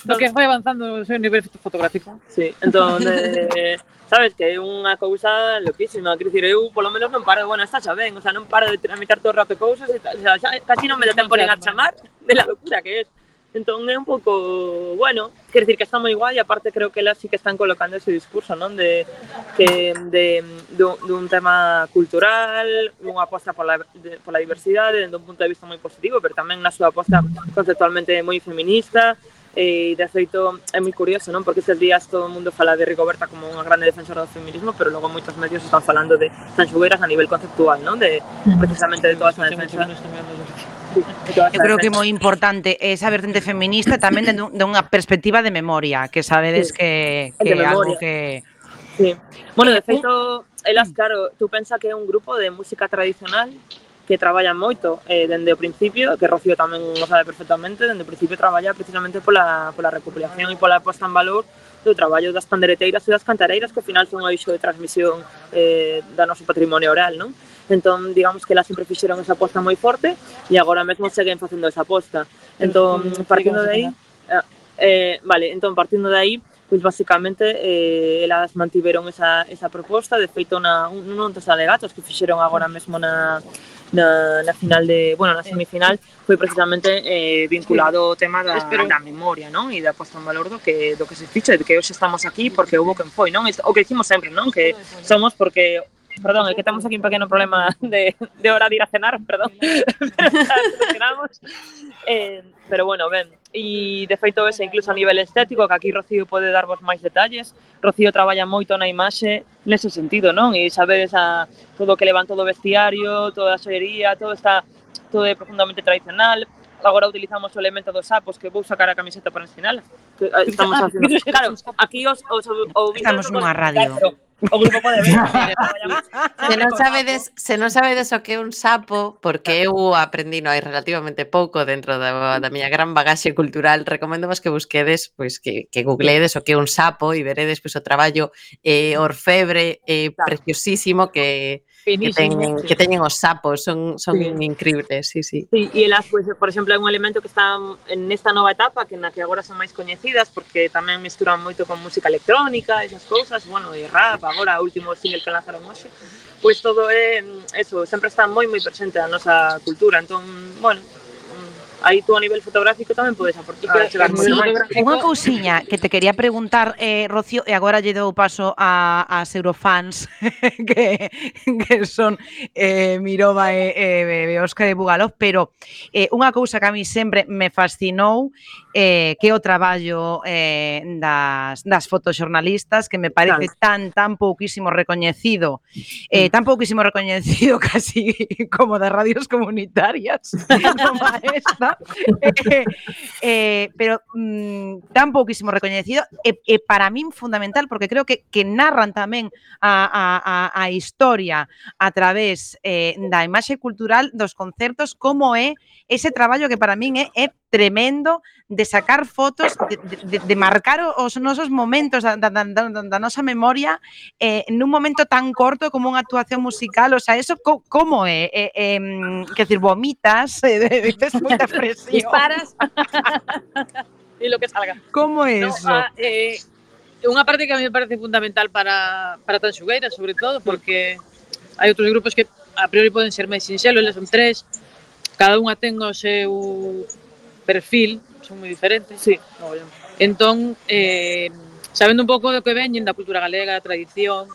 Lo que foi avanzando o seu nivel fotográfico. Sí, entón, eh, sabes que é unha cousa loquísima, quero dicir, eu polo menos non paro, bueno, está xa ben, o sea, non paro de tramitar todo rato cousas e tal, o sea, xa, casi non me dá tempo nin a chamar de la locura que é. Entón é un pouco, bueno, quer dicir que está moi e aparte creo que elas sí que están colocando ese discurso, non, de que de dun, dun tema cultural, unha aposta pola, de, pola diversidade dende un punto de vista moi positivo, pero tamén na súa aposta conceptualmente moi feminista, e de feito é moi curioso, non? Porque estes días todo o mundo fala de Rigoberta como unha grande defensora do feminismo, pero logo moitos medios están falando de Sanxugueras a nivel conceptual, non? De precisamente de toda esa defensa. Eu creo que é moi importante esa vertente feminista tamén de, de unha perspectiva de memoria, que sabedes sí. que, que é algo que... Sí. Bueno, de feito, elas, claro, tú pensa que é un grupo de música tradicional que traballan moito eh, dende o principio, que Rocío tamén o sabe perfectamente, dende o principio traballa precisamente pola, pola recopilación e pola posta en valor do traballo das pandereteiras e das cantareiras, que ao final son o eixo de transmisión eh, da noso patrimonio oral, non? Entón, digamos que lá sempre fixeron esa aposta moi forte e agora mesmo seguen facendo esa aposta. Entón, partindo de aí, eh, eh, vale, entón partindo de aí, pois basicamente eh, elas mantiveron esa, esa proposta, de feito na, un, un dos alegatos que fixeron agora mesmo na, na, na final de, bueno, na semifinal foi precisamente eh, vinculado ao tema da, Espero. da memoria, non? E da posta en valor do que, do que se ficha, de que hoxe estamos aquí porque houve quen foi, non? O que dicimos sempre, non? Que somos porque Perdón, é que estamos aquí un pequeno problema de, de hora de ir a cenar, perdón. eh, pero bueno, ben, e de feito ese incluso a nivel estético, que aquí Rocío pode darvos máis detalles. Rocío traballa moito na imaxe nese sentido, non? E saber esa, todo o que levan todo o vestiario, toda a xoería, todo está todo é profundamente tradicional, agora utilizamos o elemento dos sapos que vou sacar a camiseta para ensinala. Eh, estamos ah, haciendo... claro, aquí os, os, os, os Estamos nunha radio. Claro, o grupo pode ver. se non sabedes, se non sabedes o que é un sapo, porque eu aprendino hai relativamente pouco dentro da, da miña gran bagaxe cultural, recomendo vos que busquedes, pois que, que googleedes o que é un sapo e veredes pois, o traballo eh, orfebre eh, preciosísimo que, Finísimo, que teñen, sí. que teñen os sapos, son, son sí. increíbles, sí, sí. sí e elas, pues, por exemplo, é un elemento que está en esta nova etapa, que na que agora son máis coñecidas, porque tamén misturan moito con música electrónica, esas cousas, bueno, e rap, agora o último single que lanzaron hoxe, pois pues, todo é, eso, sempre está moi, moi presente a nosa cultura, entón, bueno, aí tú a nivel fotográfico tamén podes aportar. Sí, unha cousiña que te quería preguntar, eh, Rocío, e agora lle dou paso a, a Eurofans que, que son eh, Mirova e, e, e Óscar de Bugalov, pero eh, unha cousa que a mí sempre me fascinou eh, que o traballo eh, das, das fotoxornalistas que me parece claro. tan, tan pouquísimo recoñecido eh, mm. tan pouquísimo recoñecido casi como das radios comunitarias como esta eh, eh, pero mm, tan pouquísimo recoñecido e, eh, e eh, para min fundamental porque creo que, que narran tamén a, a, a, a historia a través eh, da imaxe cultural dos concertos como é ese traballo que para min é, é tremendo de sacar fotos, de, de, de marcar os nosos momentos da, da, da, da nosa memoria eh, nun momento tan corto como unha actuación musical, o sea, eso co, como é? Eh, eh, que decir, vomitas, eh, dices moita presión. Disparas. e lo que salga. Como é no, eso? Ah, eh, unha parte que a mí me parece fundamental para, para Tanxugueira, sobre todo, porque hai outros grupos que a priori poden ser máis sinxelos, eles son tres, cada unha ten o seu perfil, son moi diferentes. Sí. Entón, eh, sabendo un pouco do que veñen da cultura galega, da tradición,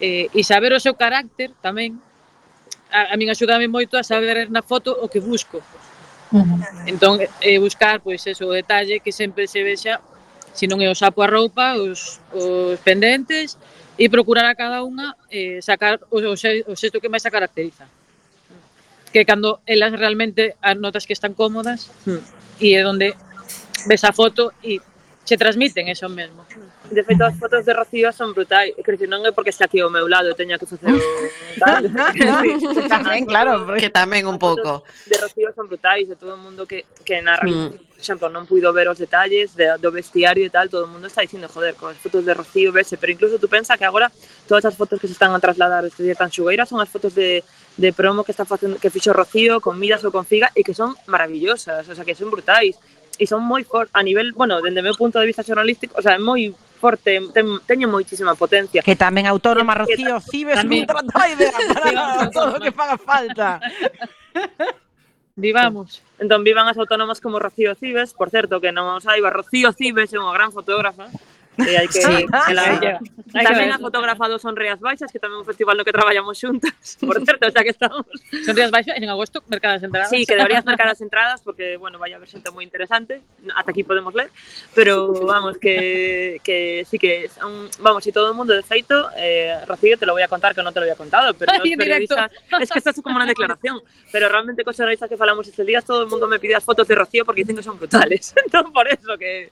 eh, e saber o seu carácter tamén, a, a min axudame moito a saber na foto o que busco. Uh -huh. Entón, eh, buscar pois eso, o detalle que sempre se vexa se non é o sapo a roupa, os, os pendentes, e procurar a cada unha eh, sacar o, o, o xesto que máis a caracteriza que cando elas realmente notas que están cómodas hmm. e é onde ves a foto e se transmiten eso mesmo. De feito, as fotos de Rocío son brutais. Quer dizer, non é porque está aquí ao meu lado, teña que facer o tal. que tamén, claro, porque... que tamén un pouco. De Rocío son brutais, de todo o mundo que, que narra. Mm. Por exemplo, non puido ver os detalles de, do vestiario e tal, todo o mundo está dicindo, joder, con as fotos de Rocío vese, pero incluso tú pensa que agora todas as fotos que se están a trasladar este día tan xugueira son as fotos de de promo que está facendo que fixo Rocío con Midas ou con Figa e que son maravillosas, o sea, que son brutais e son moi for a nivel, bueno, dende meu punto de vista xornalístico, o sea, é moi forte, ten, teño moitísima potencia. Que tamén autónoma Rocío Cibes contratoide para todo o que faga falta. Vivamos. Entón vivan as autónomas como Rocío Cibes, por certo que non os saiba, Rocío Cibes é unha gran fotógrafa E hai que, Sí, que la, sí. Hai que a fotógrafa do Son Reas Baixas, que tamén é un festival no que traballamos xuntas, por certo, xa que estamos. Son días baixos en agosto, mercadas entradas. Sí, que deberías marcar as entradas porque, bueno, vai a haber xente moi interesante, ata aquí podemos ler, pero vamos, que, que sí que son, vamos, y todo el mundo de feito, eh, Rocío, te lo voy a contar que no te lo había contado, pero Ay, periodistas, es que esto es como una declaración, pero realmente con los periodistas que falamos estos días, todo el mundo me pide las fotos de Rocío porque dicen que son brutales, entonces por eso que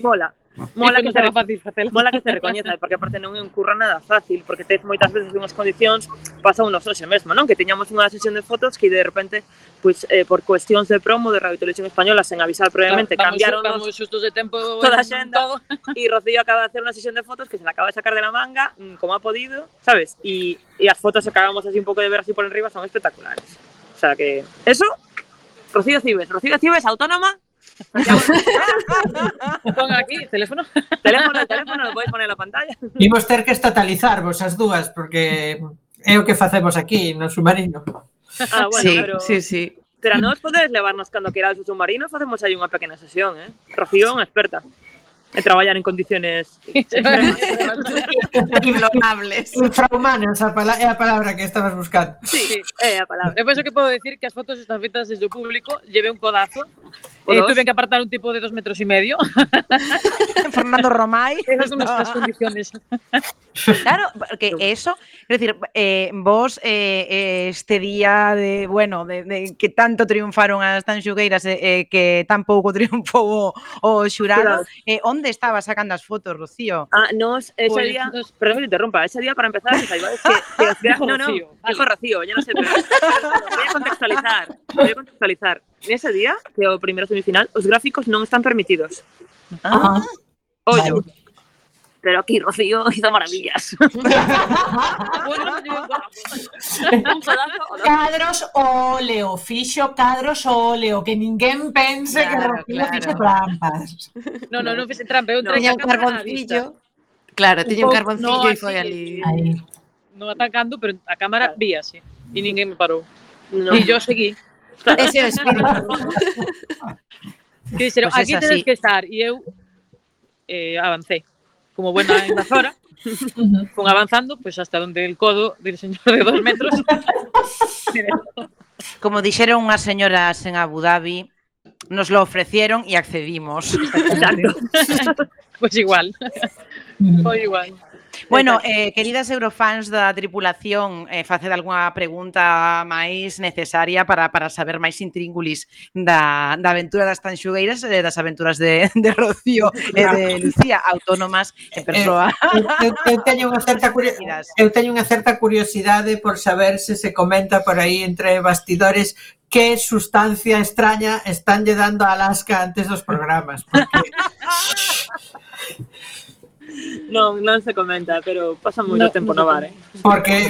mola. Mola que, será fácil facelo. mola que se recoñeza, porque aparte non é un curro nada fácil, porque tes moitas veces unhas condicións pasa unos hoxe mesmo, non? Que teñamos unha sesión de fotos que de repente, pois, eh, por cuestións de promo de Radio Televisión Española, sen avisar previamente, vamos, cambiaron vamos los, xustos de tempo toda a en xenda todo. e Rocío acaba de hacer unha sesión de fotos que se la acaba de sacar de la manga, mm, como ha podido, sabes? E, e as fotos que acabamos así un pouco de ver así por enriba son espectaculares. O sea que, eso, Rocío Cibes, Rocío Cibes, autónoma, Pon aquí, teléfono. Teléfono, teléfono, lo podéis poner la pantalla. Imos ter que estatalizarvos as dúas, porque é o que facemos aquí no submarino. Ah, bueno, sí, pero... sí, sí. Pero nós podes levarnos cando queira o submarino, facemos aí unha pequena sesión, eh? Rocío, unha experta e traballar en condiciones deplorables. Infrahumanas, a pala é a palabra que estabas buscando. Sí, é a palabra. Eu penso que podo decir que as fotos están feitas desde o público, lleve un codazo, Eh, tuve que apartar un tipo de dos metros y medio. Fernando Romay. Esas son nuestras condiciones. claro, porque eso, es decir, eh, vos eh, eh, este día de, bueno, de, de que tanto triunfaron as tan xugueiras e eh, que tampouco triunfou o, o xurado, eh, onde estaba sacando as fotos, Rocío? Ah, nos, ese pues, día, nos... perdón que te interrumpa, ese día para empezar, es que, que, que, no, no, Rocío, dijo Rocío, ya no sé, pero voy a contextualizar, voy a contextualizar nese día, que o primeiro semifinal, os gráficos non están permitidos. Ah, Ollo. Vale. Pero aquí Rocío hizo maravillas. cadros óleo, fixo cadros óleo, que ninguén pense claro, que Rocío claro. fixo trampas. No, no, non fixe trampa, eu traía un carboncillo. Claro, tiña un carboncillo no, e foi ali. Non atacando, pero a cámara claro. víase. E ninguén me parou. No. E yo seguí. Ese é o espírito. que dixeron, pues aquí tedes que estar. E eu eh, avancei. Como buena invasora, fun avanzando, pois pues, hasta donde el codo del señor de dos metros. Como dixeron unhas señoras en Abu Dhabi, nos lo ofrecieron y accedimos. Exacto. pues igual. Foi igual. Bueno, eh, queridas eurofans da tripulación, eh, faced algunha pregunta máis necesaria para, para saber máis intríngulis da, da aventura das tanxugueiras e eh, das aventuras de, de Rocío e eh, de Lucía, autónomas e persoa. Eh, eu, eu, eu, teño unha certa curiosidade, eu teño unha certa curiosidade por saber se se comenta por aí entre bastidores que sustancia extraña están lle dando a Alaska antes dos programas. Porque... non, non se comenta, pero pasa moito no, tempo no, no bar, eh? Porque...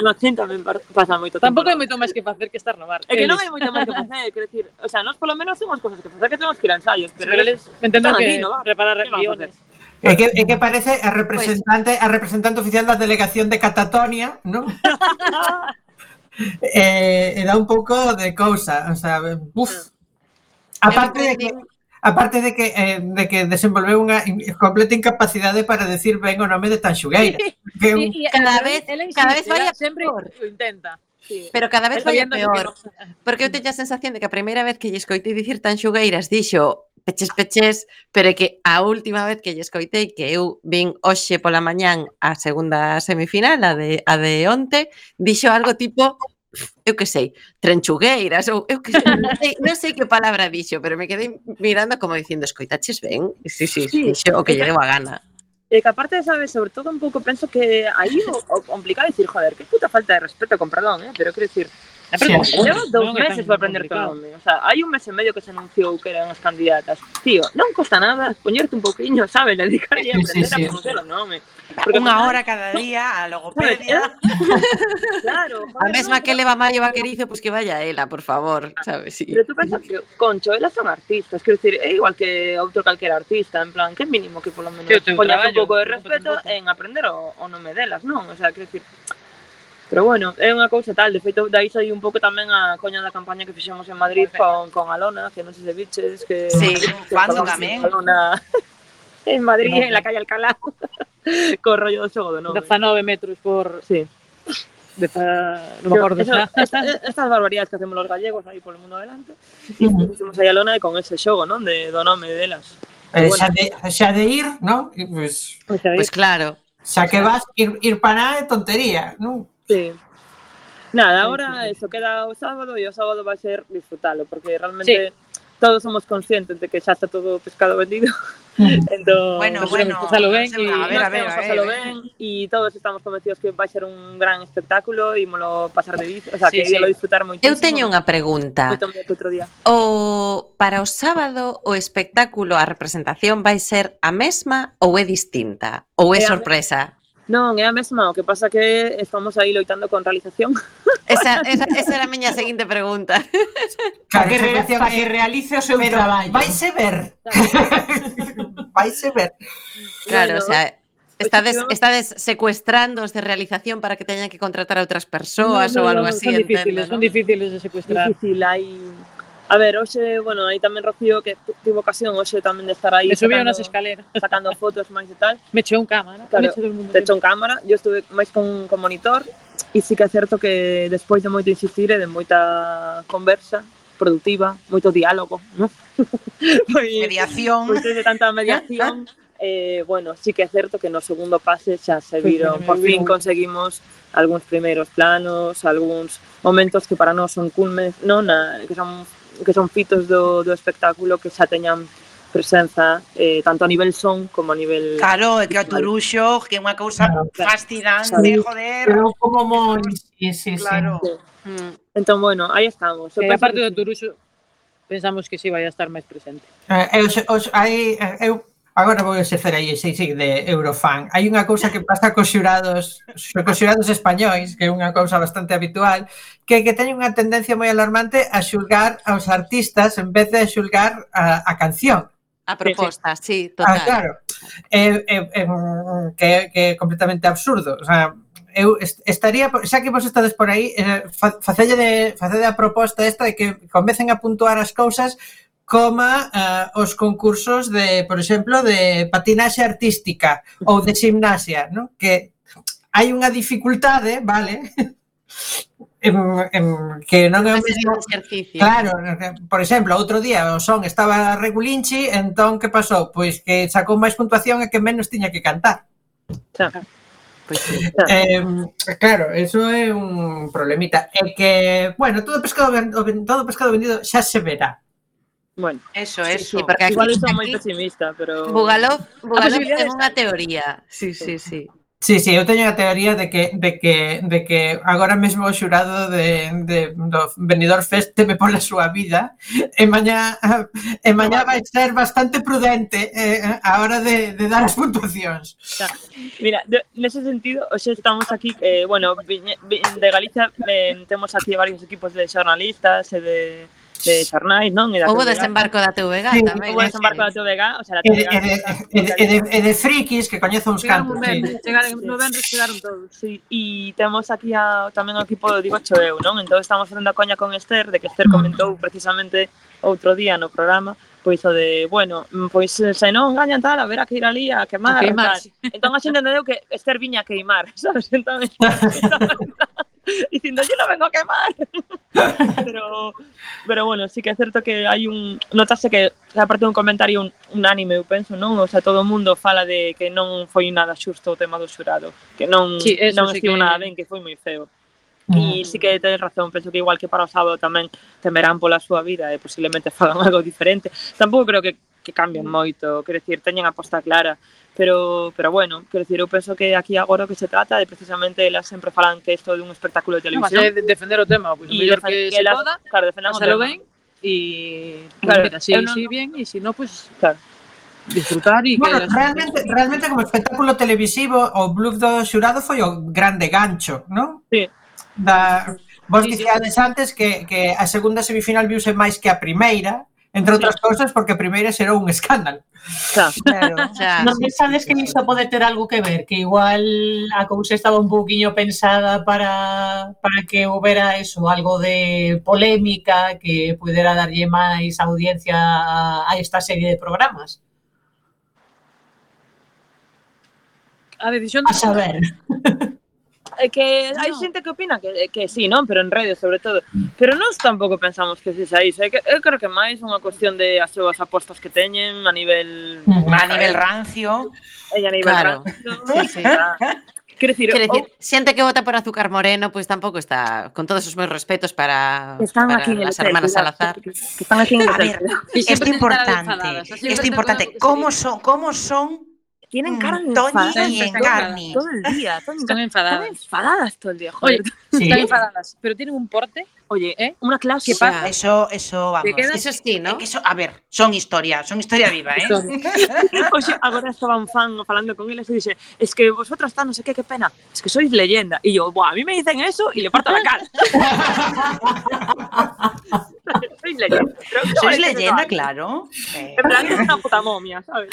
no chin tamén pasa moito tempo. Tampouco hai moito máis que facer que estar no bar. É que non hai moito máis que facer, quero dicir, o sea, nós polo menos temos cosas que facer que temos que ir a ensaios, pero, pero eles entendo que aquí, no bar. preparar guiones. É que, é que parece a representante pues... a representante oficial da delegación de Catatonia, ¿no? eh, e dá un pouco de cousa, o sea, uf. Aparte de que aparte de que, eh, de que desenvolveu unha completa incapacidade para decir ben o nome de Tanxugueira. Que un... sí, cada vez, cada vez vai a sempre o intenta. Sí. Pero cada vez vai peor, porque eu teño a sensación de que a primeira vez que lle escoitei dicir tan xugueiras dixo peches peches, pero é que a última vez que lle escoitei que eu vin hoxe pola mañán a segunda semifinal, a de, a de onte, dixo algo tipo eu que sei, trenchugueiras ou eu que sei, non sei, non sei que palabra dixo, pero me quedei mirando como dicindo, escoitaches ben? Sí, sí, sí. dixo o que lle debo a gana. E que aparte, sabes, sobre todo un pouco penso que aí o, o complicado é dicir, joder, que puta falta de respeto, con perdón, eh? pero quero dicir, A pregunta, sí, leva dous meses para aprender todo o sea, hai un mes e medio que se anunciou que eran as candidatas. Tío, non costa nada poñerte un pouquiño, sabes, dedicar a aprender sí, sí, sí. a pronunciar o nome. Porque Unha hora cada día a logopedia. claro. Joder, a mesma que leva Mario Vaquerizo, pois pues que vaya ela, por favor, ah, sabes, sí. Pero tú pensas que, concho, elas son artistas, quero decir, é igual que outro calquera artista, en plan, que mínimo que polo menos poñas un pouco de respeto en aprender o, o nome delas, non? O sea, quero decir, Pero bueno, é unha cousa tal, de feito, dai aí un pouco tamén a coña da campaña que fixemos en Madrid con, con Alona, que non sei se biches, que... Sí, que cuando tamén. Alona en Madrid, no, en la calle Alcalá, co rollo do xogo do nome. 19 metros por... Sí. De fa... no me acordo. Eso, esta, estas barbaridades que hacemos los gallegos aí polo mundo adelante, e uh -huh. fixemos aí a Lona con ese xogo, non? De, do nome delas. Eh, bueno, xa, de, xa de ir, non? Pois pues, pues, pues claro. Xa que vas, ir, ir para nada é tontería, non? Sí. Nada, ahora eso queda o sábado e o sábado vai ser disfrutalo, porque realmente sí. todos somos conscientes de que xa está todo pescado vendido. entón, bueno, bueno, pasalo ben, y, a ver, a ver, a ver, a ver. ben, e todos estamos convencidos que vai ser un gran espectáculo e molo pasar de o sea, sí, que sí. disfrutar moitísimo. Eu teño unha pregunta. Outro día. O para o sábado o espectáculo, a representación vai ser a mesma ou é distinta? Ou é, eh, é sorpresa? Non, é a mesma, o que pasa que estamos aí loitando con realización. Esa, esa, esa era a miña seguinte pregunta. Para que, re, pa que realice o seu Pero traballo. Vaise ver. vaise ver. Claro, bueno, o sea, estades, estades secuestrando de realización para que teñan que contratar a outras persoas no, no, ou algo no, así. Son difíciles, entendo, son ¿no? difíciles de secuestrar. Difícil, hai... A ver, hoxe, bueno, aí tamén Rocío que tivo ocasión hoxe tamén de estar aí. Me subía unas escaleras. Sacando fotos máis e tal. Me echou un cámara. Claro, me echou un cámara. Yo estuve máis con, con monitor e sí que é certo que despois de moito insistir e de moita conversa productiva, moito diálogo, ¿no? Muy, mediación. Pois de tanta mediación, eh, bueno, sí que é certo que no segundo pase xa se viron, por fin conseguimos algúns primeiros planos, algúns momentos que para nós son culmes, non, na, que son que son fitos do, do espectáculo que xa teñan presenza eh, tanto a nivel son como a nivel... Claro, é que o Turuxo, que é unha cousa claro, fascinante, sabe, joder. Pero como moi... Sí, sí, claro. Sí. Mm. Entón, bueno, aí estamos. Que, a parte do Turuxo, pensamos que si sí vai a estar máis presente. Eh, eu, eh, eu, aí, eu Agora vou ser aí, sí, sí, de Eurofan. Hai unha cousa que pasa cos xurados, cos xurados españois, que é unha cousa bastante habitual, que que teñen unha tendencia moi alarmante a xulgar aos artistas en vez de xulgar a, a canción. A proposta, sí, sí total. Ah, claro. É, é, é, que, que é completamente absurdo. O sea, eu estaría, xa que vos estades por aí, eh, facelle de, facelle a proposta esta de que comecen a puntuar as cousas coma uh, os concursos de, por exemplo, de patinaxe artística ou de gimnasia, no? que hai unha dificultade, vale, en, en, que non é o mesmo exercicio. Claro, por exemplo, outro día o son estaba regulinchi, entón que pasou? Pois que sacou máis puntuación e que menos tiña que cantar. Claro. Pois sí. Eh, claro, eso é un problemita. É que, bueno, todo pescado, todo pescado vendido xa se verá. Bueno, eso, sí, eso. Sí, porque aquí, Igual son moi pesimista, pero... Bugalov, ah, Bugalov ten unha teoría. Sí, sí, sí. Sí, sí, eu teño a teoría de que de que de que agora mesmo o xurado de de do Benidorm Fest teme pola súa vida e mañá e mañá vai ser bastante prudente eh, a hora de, de dar as puntuacións. Mira, de, nese sentido, hoxe estamos aquí eh, bueno, de Galicia eh, temos aquí varios equipos de xornalistas e eh, de de xornais, non? E da Houve desembarco da TVG sí, tamén. Houve ¿eh? desembarco da TVG, o sea, da TVG. E de, e de, e de, e de frikis que coñezo uns cantos. Chegaron sí. chegaron, no ben chegaron todos, sí. E temos aquí a, tamén o equipo do Digo Choeu, non? Entón estamos facendo a coña con Esther, de que Esther mm. comentou precisamente outro día no programa, pois o de, bueno, pois se non gañan tal, haberá que ir ali a quemar. A queimar. Tal. Entón a xente entendeu que Esther viña a queimar, sabes? Entón, entón, entón y yo lo vengo a quemar. pero, pero bueno, sí que es cierto que hai un... Notase que, aparte de un comentario un, unánime, eu penso, non? O sea, todo o mundo fala de que non foi nada xusto o tema do xurado, que non, sí, non sí estivo que... nada ben, que foi moi feo. Mm. E sí que tens razón, penso que igual que para o sábado tamén temerán pola súa vida e posiblemente fagan algo diferente. Tampouco creo que, que cambien mm. moito, quero dicir, teñen a posta clara pero, pero bueno, quero dicir, eu penso que aquí agora o que se trata de precisamente elas sempre falan que isto é un espectáculo de televisión. No, de defender o tema, pois pues, mellor que, que se poda, claro, defendamos o tema. ben e claro, mira, si, sí, no, si bien e si no, pois pues, claro disfrutar e bueno, que realmente, realmente como espectáculo televisivo o Bluff do Xurado foi o grande gancho, non? Sí. Da, vos sí, dicíades sí. antes que, que a segunda semifinal viuse máis que a primeira, Entre outras cousas, porque a primeira xerou un escándalo. Claro. claro. claro. Non pensades que isto pode ter algo que ver? Que igual a cousa estaba un pouquiño pensada para, para que houbera eso, algo de polémica que pudera darlle máis audiencia a esta serie de programas. A decisión... A saber. Eh, que hai no. xente que opina que, eh, que sí, non? Pero en redes, sobre todo. Pero nós tampouco pensamos que sexa iso. É que, eu creo que máis unha cuestión de as súas apostas que teñen a nivel... A nivel rancio. E a nivel claro. rancio. Sí, sí. Quero dicir, Quero dicir ou... Oh. xente que vota por Azúcar Moreno, pois pues, tampouco está, con todos os meus respetos para, están para aquí las hermanas Salazar. Que, que están aquí en el A ver, isto importante, isto importante, como son, como son Tienen cara de Mm, Toñi enfadadas. Están? Todo el día. Toñi, Están enfadadas. Están enfadadas todo el día, Oye, joder. Sí. están enfadadas, pero tienen un porte. Oye, ¿eh? una clase. ¿Qué pasa? Eso, eso, vamos. Te quedas- Eso sí, ¿no? É que eso, a ver, son historia, son historia viva, ¿eh? Oye, agora estaba un fan falando con él y dice, es que vosotras está no sé qué, qué pena, es que sois leyenda. Y yo, Buah, a mí me dicen eso y le parto la cara. sois leyenda. Pero, ¿qué Sois leyenda, claro. Eh, En plan, es una puta momia, ¿sabes?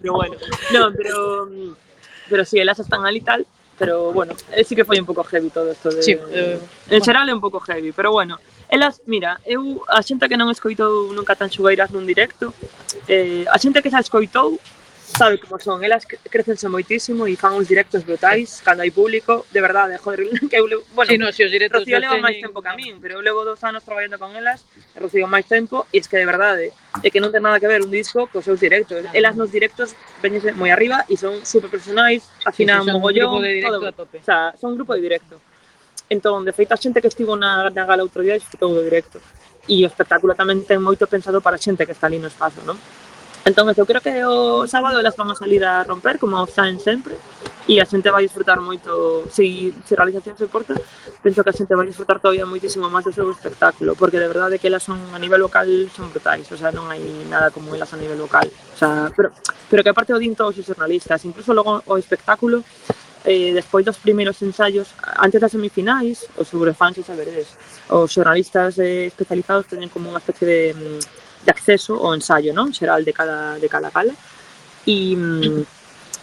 pero bueno, no, pero, pero sí, elas están ali tal, pero bueno, eh, sí que foi un pouco heavy todo isto de... Sí, eh, en xeral é un pouco heavy, pero bueno, elas, mira, eu, a xente que non escoitou nunca tan xugueiras nun directo, eh, a xente que xa escoitou, sabe como son, elas crecense moitísimo e fan uns directos brutais cando hai público, de verdade, joder, que eu, bueno, sí, no, si os directos Rocío leva máis tempo que a min, pero eu levo dos anos traballando con elas, e Rocío máis tempo, e es que de verdade, é que non ten nada que ver un disco cos seus directos. Claro. Elas nos directos veñense moi arriba e son super profesionais, afinan sí, mogollón, grupo de directo todo, a tope. O sea, son un grupo de directo. Entón, de feito, a xente que estivo na, na gala outro día disfrutou do directo. E o espectáculo tamén ten moito pensado para a xente que está ali no espazo, non? Entón, eu creo que o sábado elas van a salir a romper, como saen sempre, e a xente vai disfrutar moito, se, se realización se porta, penso que a xente vai disfrutar todavía moitísimo máis do seu espectáculo, porque de verdade que elas son a nivel local son brutais, o sea, non hai nada como elas a nivel local, o sea, pero, pero que aparte o din todos os jornalistas, incluso logo o espectáculo, eh, despois dos primeiros ensaios, antes das semifinais, os sobrefans e saberedes, os xornalistas eh, especializados teñen como unha especie de mm, de acceso ao ensaio, non? Xeral de cada, de cada gala. E, mm,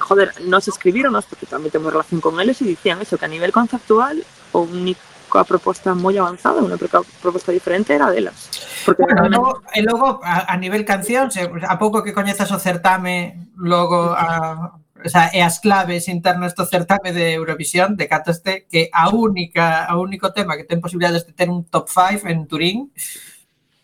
joder, nos escribironos, porque tamén temos relación con eles, e dicían eso, que a nivel conceptual, a única proposta moi avanzada, unha proposta diferente era delas. Porque bueno, realmente... logo, e logo, a, a nivel canción, se, a pouco que coñezas o certame, logo a, o sea, e as claves internas do certame de Eurovisión de Cataste que a única a único tema que ten posibilidades de ter un top 5 en Turín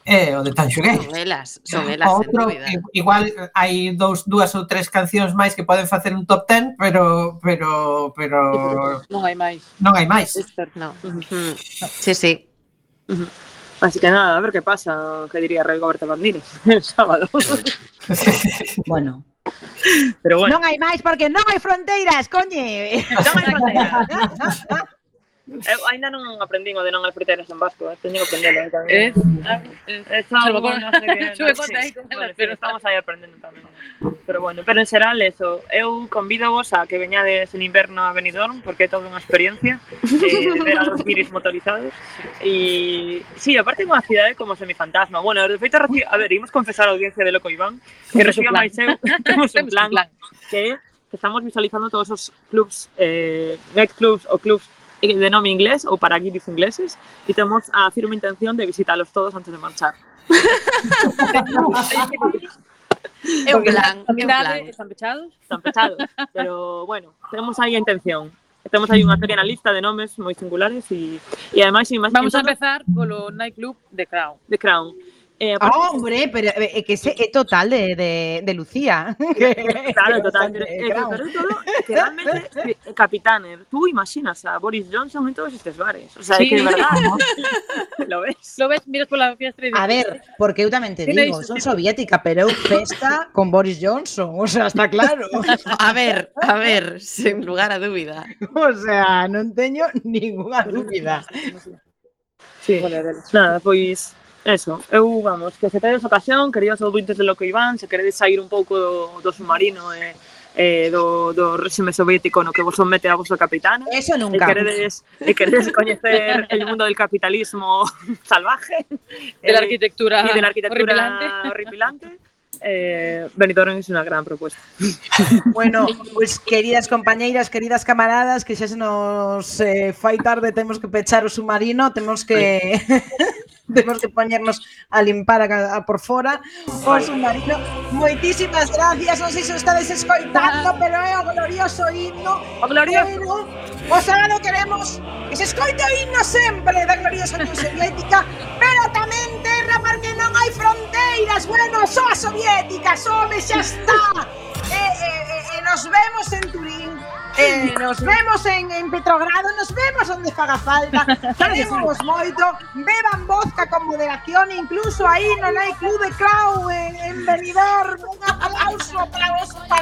é o de Tanxugueiro. Son elas, son ah, elas, Outro, eh, Igual hai dous, dúas ou tres cancións máis que poden facer un top 10, pero pero pero non hai máis. Non hai máis. No. Uh. Sí, sí. Así que nada, a ver que pasa, que diría Rigoberto Bandini el sábado. bueno. Pero bueno. Non hai máis porque non hai fronteiras, coñe. Non hai fronteiras. Eu ainda non aprendín o de non hai en vasco, eh? teño que aprendelo eh, tamén. Eh? Eh, eh está algo, no sé que... Non, sí, bueno, pero estamos aí aprendendo tamén. Pero bueno, pero en xeral, eso, eu convido vos a que veñades en inverno a Benidorm, porque é toda unha experiencia eh, de ver a los guiris motorizados. E, sí, aparte é unha cidade como semifantasma. Bueno, de feito, reci... a ver, imos confesar a audiencia de Loco Iván, que reciba máis eu, temos un plan, que, que estamos visualizando todos os clubs, eh, nightclubs ou clubs Eh, de nombre inglés o para guiris ingleses y tenemos a firme intención de visitarlos todos antes de marchar. ¿Están pechados? Están pechados, pero bueno, tenemos ahí a intención. Tenemos ahí una pequeña lista de nombres muy singulares y, y además... Y más Vamos a empezar con los nightclub de Crown. De Crown. Eh, Ah, hombre, pero é que ese é total de, de, de Lucía. Claro, total. Pero, Eh, eh, Crown. pero todo, que realmente, eh, Capitaner, tú imaginas a Boris Johnson en todos estes bares. O sea, Sí. é que de verdad, lo ves. Lo ves, miras pola fiestra e dices, A ver, porque eu tamén te digo, son soviética, pero festa con Boris Johnson, o sea, está claro. A ver, a ver, sin lugar a dúbida. O sea, non teño ninguna dúbida. Sí. Nada, pois Eso, eu, vamos, que se tedes ocasión, queridos ouvintes de Loco Iván, se queredes sair un pouco do, do submarino e, eh, eh, do, do réxime soviético no que vos somete a vosso capitana. Eso nunca. E queredes, e queredes coñecer el mundo del capitalismo salvaje. De la eh, arquitectura, y de la arquitectura horripilante. horripilante eh, Benidorm es una gran propuesta. Bueno, pues queridas compañeiras, queridas camaradas, que xa se nos eh, fai tarde, temos que pechar o submarino, temos que... temos que poñernos a limpar a, a por fora o submarino. Moitísimas gracias, non sei se o estades escoitando, pero é o glorioso himno. O glorioso. Pero, o sábado queremos que se escoite o himno sempre da gloriosa Unión Soviética, pero tamén terra porque non hai fronteiras, bueno, só a soviética, some xa está. Eh, eh, eh, nos vemos en Turín, eh, nos vemos en, en Petrogrado, nos vemos onde faga falta, queremos moito, beban vodka con moderación, incluso aí non hai de Clau en, en Benidorm, un aplauso para vos, para